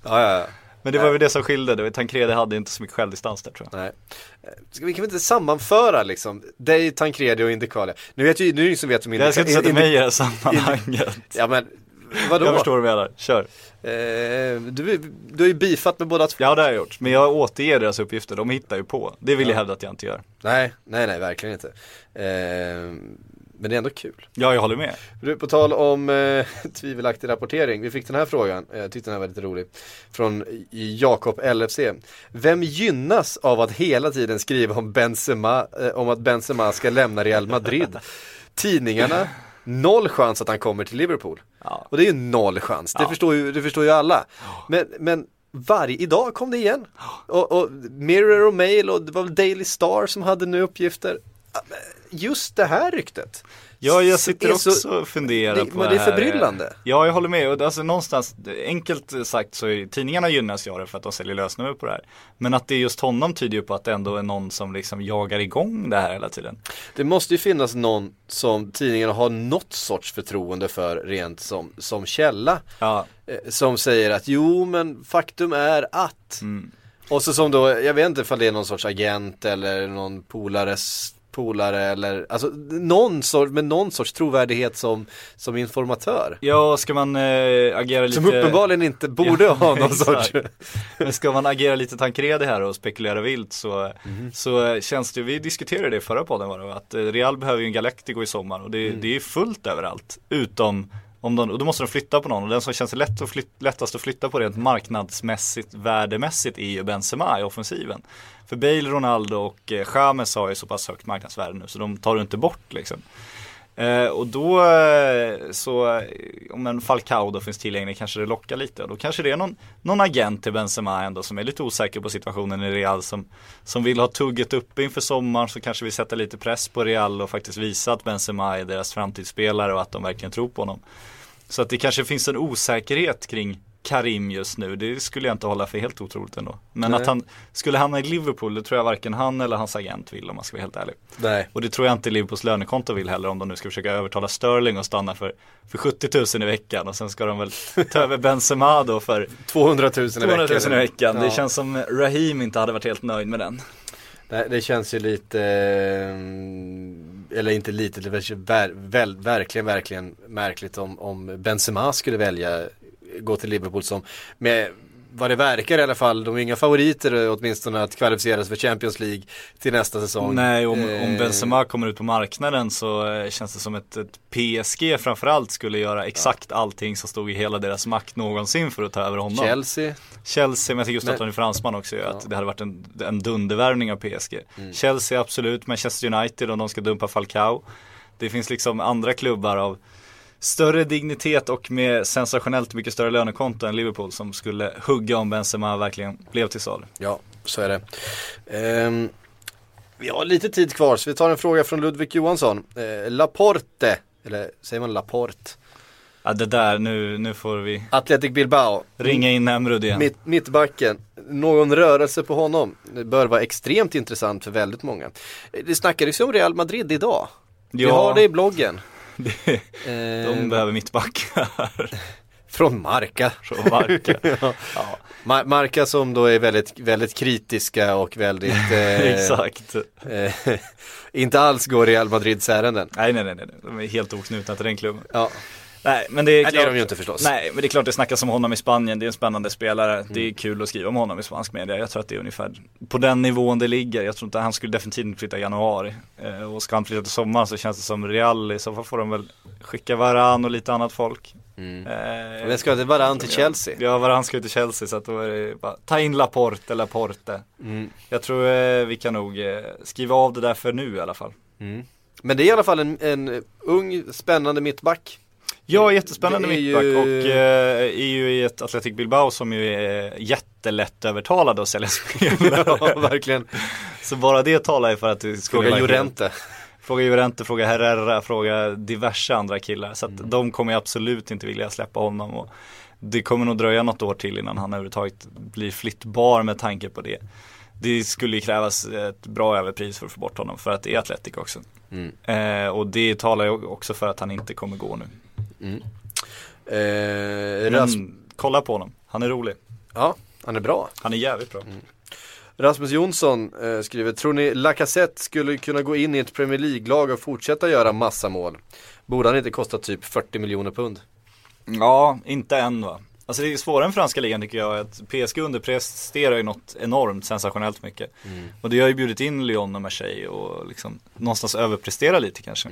Men det var väl det som skilde, det var Tancredi hade inte så mycket självdistans där tror jag. Nej. Ska vi kan vi inte sammanföra liksom, dig, Tancredi och Indikalia? Nu vet ju, nu är det ingen som vet om Jag ska inte sätta mig i det här sammanhanget. Ja men, vadå? Jag förstår vad du menar, kör. Eh, du, du har ju beefat med båda två. Ja det har jag gjort, men jag återger deras uppgifter, de hittar ju på. Det vill jag hävda att jag inte gör. Nej, nej, nej, verkligen inte. Eh, men det är ändå kul. Ja, jag håller med. Du, på tal om eh, tvivelaktig rapportering, vi fick den här frågan, eh, jag tyckte den här var lite rolig, från Jakob LFC. Vem gynnas av att hela tiden skriva om Benzema, eh, om att Benzema ska lämna Real Madrid? Tidningarna, noll chans att han kommer till Liverpool. Ja. Och det är ju noll chans, det, Ja. förstår, ju, det förstår ju alla. Men, men varje, idag kom det igen. Och, och Mirror och Mail och det var väl Daily Star som hade nu uppgifter. Just det här ryktet. Ja, jag sitter också så- och funderar det- på men det är här. förbryllande. Ja, jag håller med. Det- alltså någonstans, enkelt sagt så är tidningarna gynnas ju av det för att de säljer lösnummer på det här. Men att det är just honom tyder ju på att det ändå är någon som liksom jagar igång det här hela tiden. Det måste ju finnas någon som tidningarna har något sorts förtroende för rent som, som källa. Ja, Eh, som säger att jo men faktum är att. Mm. Och så som då, jag vet inte ifall det är någon sorts agent eller någon polares polare eller alltså någon sorts, med någon sorts trovärdighet som, som informatör. ja ska man äh, agera lite Som uppenbarligen inte borde Ja, ha någon sorts Men ska man agera lite Tancredi här och spekulera vilt så, Mhm. så känns det, vi diskuterade det i förra podden var det, att eh, Real behöver ju en Galactico i sommar och det, Mm. det är fullt överallt. Utom om de, och då måste de flytta på någon och den som känns lätt att flyt, lättast att flytta på rent marknadsmässigt, värdemässigt är ju Benzema i offensiven. För Bale, Ronaldo och Chamez James har ju så pass högt marknadsvärde nu så de tar du inte bort liksom. Eh, och då eh, så, eh, om en Falcao då finns tillgänglig kanske det lockar lite. Och då kanske det är någon, någon agent till Benzema ändå som är lite osäker på situationen i Real som, som vill ha tugget uppe inför sommaren så kanske vi sätter lite press på Real och faktiskt visa att Benzema är deras framtidsspelare och att de verkligen tror på honom. Så att det kanske finns en osäkerhet kring Karim just nu, det skulle jag inte hålla för helt otroligt ändå. Men Nej. att han skulle hamna i Liverpool, det tror jag varken han eller hans agent vill om man ska vara helt ärlig. Nej. Och det tror jag inte Liverpools lönekonto vill heller om de nu ska försöka övertala Sterling och stanna för, för 70 000 i veckan och sen ska de väl ta över Benzema då för 200 000 i 200 000 veckan. i veckan. Det Ja. känns som Raheem inte hade varit helt nöjd med den. Nej, det känns ju lite, eh, eller inte lite, det ver, väl, verkligen, verkligen märkligt om, om Benzema skulle välja gå till Liverpool som med vad det verkar i alla fall, de är inga favoriter eh, åtminstone att kvalificera sig för Champions League till nästa säsong. Nej, om, om Eh, Benzema kommer ut på marknaden så eh, känns det som ett, ett PSG framförallt skulle göra exakt allting som stod i hela deras makt någonsin för att ta över honom. Chelsea, Chelsea, men jag tycker just Men- att han är fransman också att Ja. Mm. det hade varit en, en dundervärvning av PSG. Chelsea absolut, Manchester United om de ska dumpa Falcao. Det finns liksom andra klubbar av större dignitet och med sensationellt mycket större lönekonto än Liverpool som skulle hugga om Benzema verkligen blev till salu. ja så är det. Ehm, vi har lite tid kvar så vi tar en fråga från Ludvig Johansson. Eh, Laporte, eller säger man Laporte? Ja det där, nu, nu får vi Athletic Bilbao. ringa in Emrud igen. Mitt, mittbacken, någon rörelse på honom det bör vara extremt intressant för väldigt många. Det snackades ju om Real Madrid idag. Vi Ja. har det i bloggen. Det- Eh, De behöver mittbackar Från Marca. från Marca. ja. Ma- Marca som då är väldigt, väldigt kritiska och väldigt eh, Exakt. eh, inte alls går Real Madrids ärenden. Nej, nej, nej, nej, de är helt oknutna till den klubben. Ja. Nej, men det är Nej, klart. det är de ju inte förstås. Nej, men det är klart det snackas om honom i Spanien. Det är en spännande spelare. Det är kul att skriva om honom i spansk media. Jag tror att det är ungefär på den nivån det ligger. Jag tror inte han skulle definitivt inte flytta i januari. Eh, och ska han flytta till sommaren så känns det som Real. I så fall får de väl skicka Varan och lite annat folk. Mm. Eh, Men ska det Varann till. Chelsea? Ja, Varan ska ju till Chelsea så att då är det bara ta in Laporte, Laporte. Mm. Jag tror eh, vi kan nog eh, skriva av det där för nu i alla fall. Mm. Men det är i alla fall en, en ung spännande mittback. Ja, jättespännande mittback ju- och eh, är ju i ett Athletic Bilbao som ju är jättelätt övertalade att sälja spelare. ja, verkligen. Så bara det talar ju för att det skulle Fråga Llorente. Fråga Llorente, fråga Herrera, fråga diverse andra killar. Så att Mm. de kommer ju absolut inte vilja släppa honom. Och det kommer nog dröja något år till innan han överhuvudtaget blir flyttbar med tanke på det. Det skulle krävas ett bra överpris för att få bort honom för att det är Atletic också. Mm. Eh, och det talar ju också för att han inte kommer gå nu. Eh, Men Ras- kolla på honom, han är rolig. ja, han är bra. Han är jävligt bra. Rasmus Jonsson eh, skriver, tror ni Lacazette skulle kunna gå in i ett Premier League-lag och fortsätta göra massa mål? Borde han inte kosta typ 40 miljoner pund? Ja, inte än va. Alltså det är svårare än franska ligan tycker jag. Att PSG underpresterar ju något enormt sensationellt mycket. Och det har ju bjudit in Lyon och Marseille och liksom någonstans överprestera lite kanske.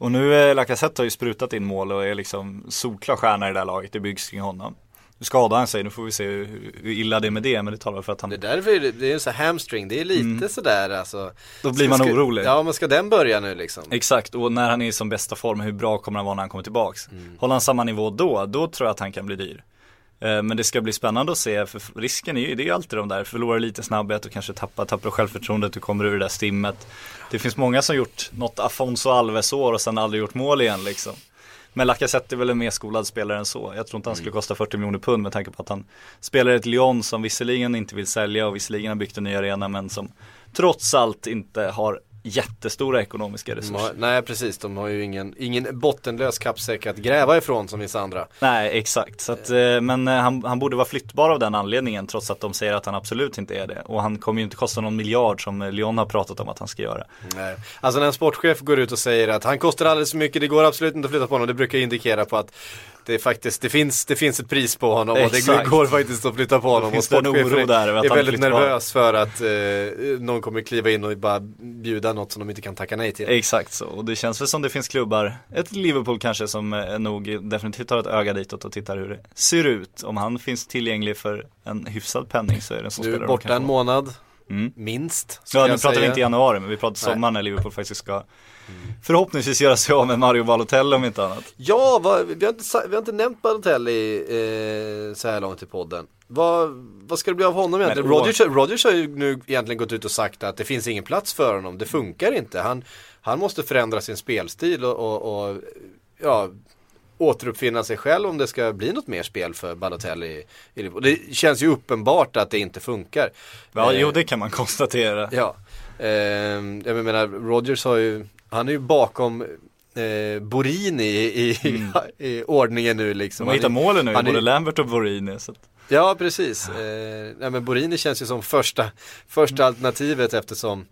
Och nu är Lacazette har ju sprutat in mål och är liksom solklar stjärna i det här laget. Det byggs kring honom. Nu skadar han sig, nu får vi se hur, hur illa det är med det. Men det talar för att han, Det är därför det, är en sån här hamstring, det är lite sådär alltså. Mm. då blir man Ska- orolig. Ja men ska den börja nu liksom? Exakt, och när han är i som bästa form, hur bra kommer han vara när han kommer tillbaks? Håller han samma nivå då, då tror jag att han kan bli dyr. Eh, Men det ska bli spännande att se, för risken är ju, det är ju alltid de där, förlorar lite snabbhet och kanske tappar, tappar självförtroendet, du kommer ur det där stimmet. Det finns många som gjort något Afonso Alves-år och sen aldrig gjort mål igen liksom. Men Lacazette är väl en mer skolad spelare än så. Jag tror inte han skulle kosta 40 miljoner pund med tanke på att han spelar ett Lyon som visserligen inte vill sälja och visserligen har byggt en ny arena men som trots allt inte har jättestora ekonomiska resurser. nej precis, de har ju ingen, ingen bottenlös kappsäck att gräva ifrån som vissa andra. Nej, exakt. Så att, eh, men eh, han, han borde vara flyttbar av den anledningen trots att de säger att han absolut inte är det. Och han kommer ju inte kosta någon miljard som eh, Lyon har pratat om att han ska göra. Nej. Alltså när en sportchef går ut och säger att han kostar alldeles för mycket, det går absolut inte att flytta på honom, det brukar indikera på att det är faktiskt, det finns, det finns ett pris på honom och det Exakt. går faktiskt att flytta på honom. finns och det en oro där är är väldigt nervös för att eh, någon kommer kliva in och bara bjuda något som de inte kan tacka nej till. Exakt så. Och det känns väl som det finns klubbar, ett Liverpool kanske som eh, nog definitivt har ett öga ditåt och tittar hur det ser ut. Om han finns tillgänglig för en hyfsad penning så är det en sån spelare de borta kan en månad, Mm. minst. Ja, nu pratar vi säga. inte januari, men vi pratar sommar när Liverpool faktiskt ska förhoppningsvis göra sig av med Mario Balotelli om inte annat. Ja, vad, vi, har inte, vi har inte nämnt Balotelli eh, så här långt i podden. Vad, vad ska det bli av honom egentligen? Men, Rodgers, Rodgers har ju nu egentligen gått ut och sagt att det finns ingen plats för honom. Det funkar inte. Han, han måste förändra sin spelstil och, och, och ja, återuppfinna sig själv om det ska bli något mer spel för Balotelli. Liverpool. Det känns ju uppenbart att det inte funkar. Ja, Eh, jo det kan man konstatera. Ja, ehm, jag menar Rodgers har ju, han är ju bakom eh, Borini i, i, i ordningen nu liksom. De är- målen nu, han är- både Lambert och Borini. Så att, Ja, precis. Eh, nej, men Borini känns ju som första, första alternativet eftersom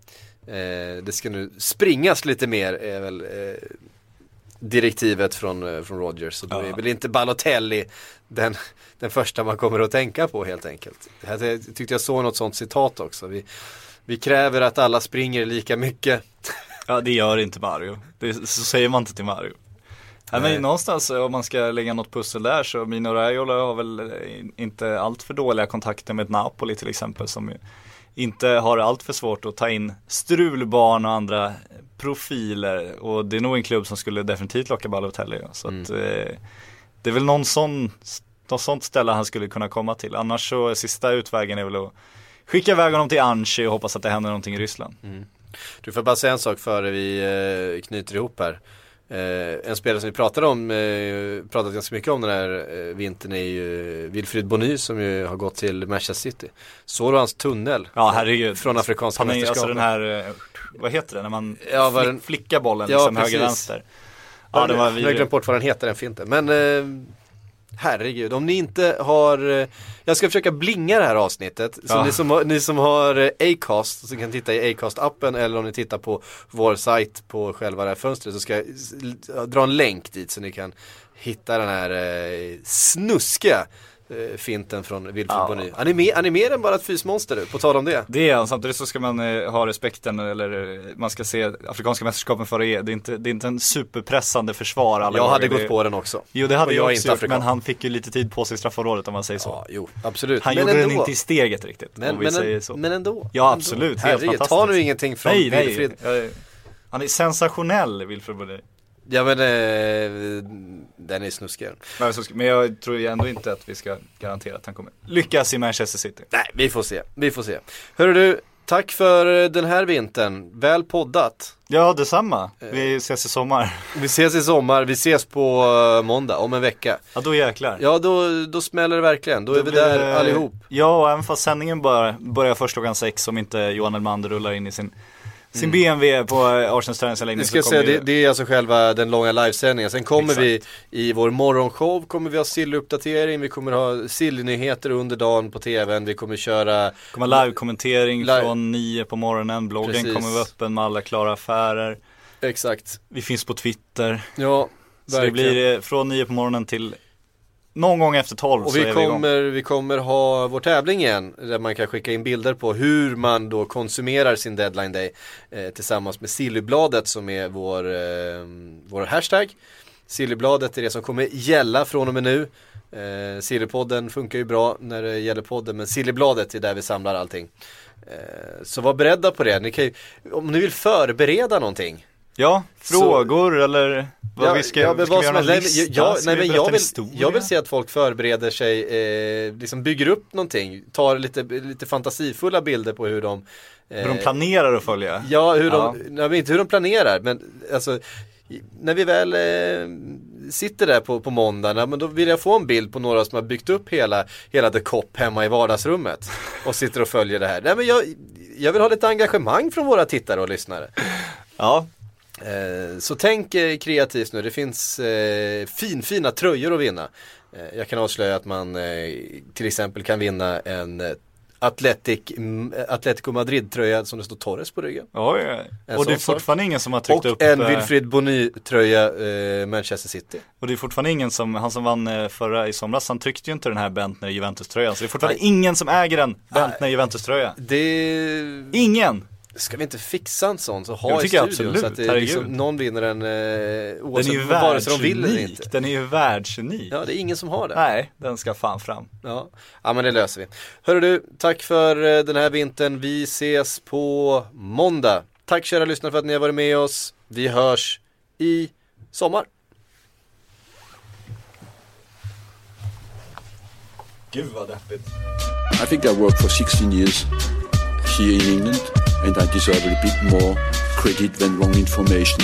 eh, det ska nu springas lite mer är väl eh, direktivet från, eh, från Rodgers. Och då Ja. är väl inte Balotelli den, den första man kommer att tänka på helt enkelt. Jag tyckte jag såg något sånt citat också. Vi, vi kräver att alla springer lika mycket. Ja det gör inte Mario. Det, så säger man inte till Mario. Nej, men någonstans eh, om man ska lägga något pussel där så Mino Raiola har väl eh, inte allt för dåliga kontakter med Napoli till exempel som inte har allt för svårt att ta in strulbarn och andra profiler och det är nog en klubb som skulle definitivt locka Balotelli. Så att, eh, det är väl någon sån, något sånt ställe han skulle kunna komma till. Annars så sista utvägen är väl att skicka iväg honom till Anchi och hoppas att det händer någonting i Ryssland. Du får bara säga en sak före vi eh, knyter ihop här. Eh, en spelare som vi pratade om, eh, pratat ganska mycket om den här eh, vintern är ju Wilfried Bony som ju har gått till Manchester City. Såg du hans tunnel? Ja herregud. Från Afrikanska Han är, alltså den här, eh, vad heter det, när man Ja, flick, den- flickar bollen Ja, liksom precis. höger vänster. Ja, Ja det var jag har glömt bort vad den heter den finten. Men eh, herregud, om ni inte har eh, Jag ska försöka blinga det här avsnittet. Så Ja. ni, som har, ni som har eh, Acast, så kan titta i Acast-appen eller om ni tittar på vår sajt på själva det här fönstret så ska jag dra en länk dit så ni kan hitta den här eh, snuskiga finten från Wilfried Ja. Bony. Han är, mer, han är mer än bara ett fysmonster nu, på tal om det. Det är han, samtidigt så ska man eh, ha respekten eller eh, man ska se Afrikanska mästerskapen för det är. Det är inte, det är inte en superpressande försvar alla Jag hade det, gått på den också. Jo det hade Och jag, jag också inte gjort, men han fick ju lite tid på sig i straffområdet om man säger så. Ja, jo, absolut. Han Men gjorde den ändå. inte i steget riktigt, Men, om vi men, säger så. men ändå. Ja, absolut. Helt Herregud, ta fantastiskt. nu ingenting från nej, Wilfried. nej. Jag- Han är sensationell, Wilfred Body. Ja men eh, den är snuskig. Men, jag tror ändå inte att vi ska garantera att han kommer lyckas i Manchester City. Nej, vi får se. Vi får se. Hörru du, tack för eh, den här vintern. Väl poddat. Ja, detsamma. Eh. Vi ses i sommar. Vi ses i sommar. Vi ses på eh, måndag om en vecka. Ja, då jäklar. Ja, då, då smäller det verkligen. Då, är vi där det- allihop. Ja, och även fast sändningen börjar, börjar först klockan sex om inte Johan Elmander rullar in i sin, sin Mm. BMW på Arsenals träningsanläggning. Så ska kommer säga, det, det är alltså själva den långa livesändningen. Sen kommer Exakt. vi i vår morgonshow, kommer vi ha silluppdatering, vi kommer ha sillnyheter under dagen på tvn, vi kommer köra kommer live-kommentering Live- från nio på morgonen. Bloggen Precis. kommer vara öppen med alla klara affärer. Exakt. Vi finns på Twitter. Ja, Så det verkligen. blir eh, från nio på morgonen till någon gång efter tolv Och så vi är vi igång. kommer, vi kommer ha vår tävling igen där man kan skicka in bilder på hur man då konsumerar sin deadline day eh, tillsammans med Sillybladet som är vår, eh, vår hashtag. Sillybladet är det som kommer gälla från och med nu. Eh, Sillypodden funkar ju bra när det gäller podden men Sillybladet är där vi samlar allting. Eh, så var beredda på det. Ni kan ju, om ni vill förbereda någonting Ja, Så- frågor eller vad vi ska, men ska vad vi göra. Nej, lista? Ska nej, men jag, vill, jag vill se att folk förbereder sig, eh, liksom bygger upp någonting, tar lite, lite fantasifulla bilder på hur de eh, Hur de planerar att följa. Ja, hur Ja. de, nej, men inte hur de planerar, men alltså när vi väl eh, sitter där på, på måndag, nej, men då vill jag få en bild på några som har byggt upp hela, hela The Cop hemma i vardagsrummet och sitter och följer det här. Nej, men jag, jag vill ha lite engagemang från våra tittare och lyssnare. Ja, Eh, så tänk eh, kreativt nu, det finns eh, finfina tröjor att vinna. Eh, jag kan avslöja att man eh, till exempel kan vinna en eh, Athletic, mm, Atletico Madrid-tröja som det står Torres på ryggen. Oj, En och det är fortfarande ingen som har tryckt Och upp en eh, Wilfried Bony-tröja, eh, Manchester City. Och det är fortfarande ingen som, han som vann eh, förra i somras, han tryckte ju inte den här Bentner Juventus-tröjan. Så det är fortfarande ingen som äger en Bentner Juventus-tröja. Det Ingen! Ska vi inte fixa en sån så ha i studion absolut. så att det, liksom, någon vinner den eh, Den oavsett är ju vare sig de vill eller inte. Den är ju världsunik. Ja, det är ingen som har det. Nej, den ska fan fram. Ja. ja, men det löser vi. Hörru du, tack för eh, den här vintern. Vi ses på måndag. Tack kära lyssnare för att ni har varit med oss. Vi hörs i sommar. Gud vad deppigt. I think I worked for 16 years here in England, and I deserve a bit more credit than wrong information.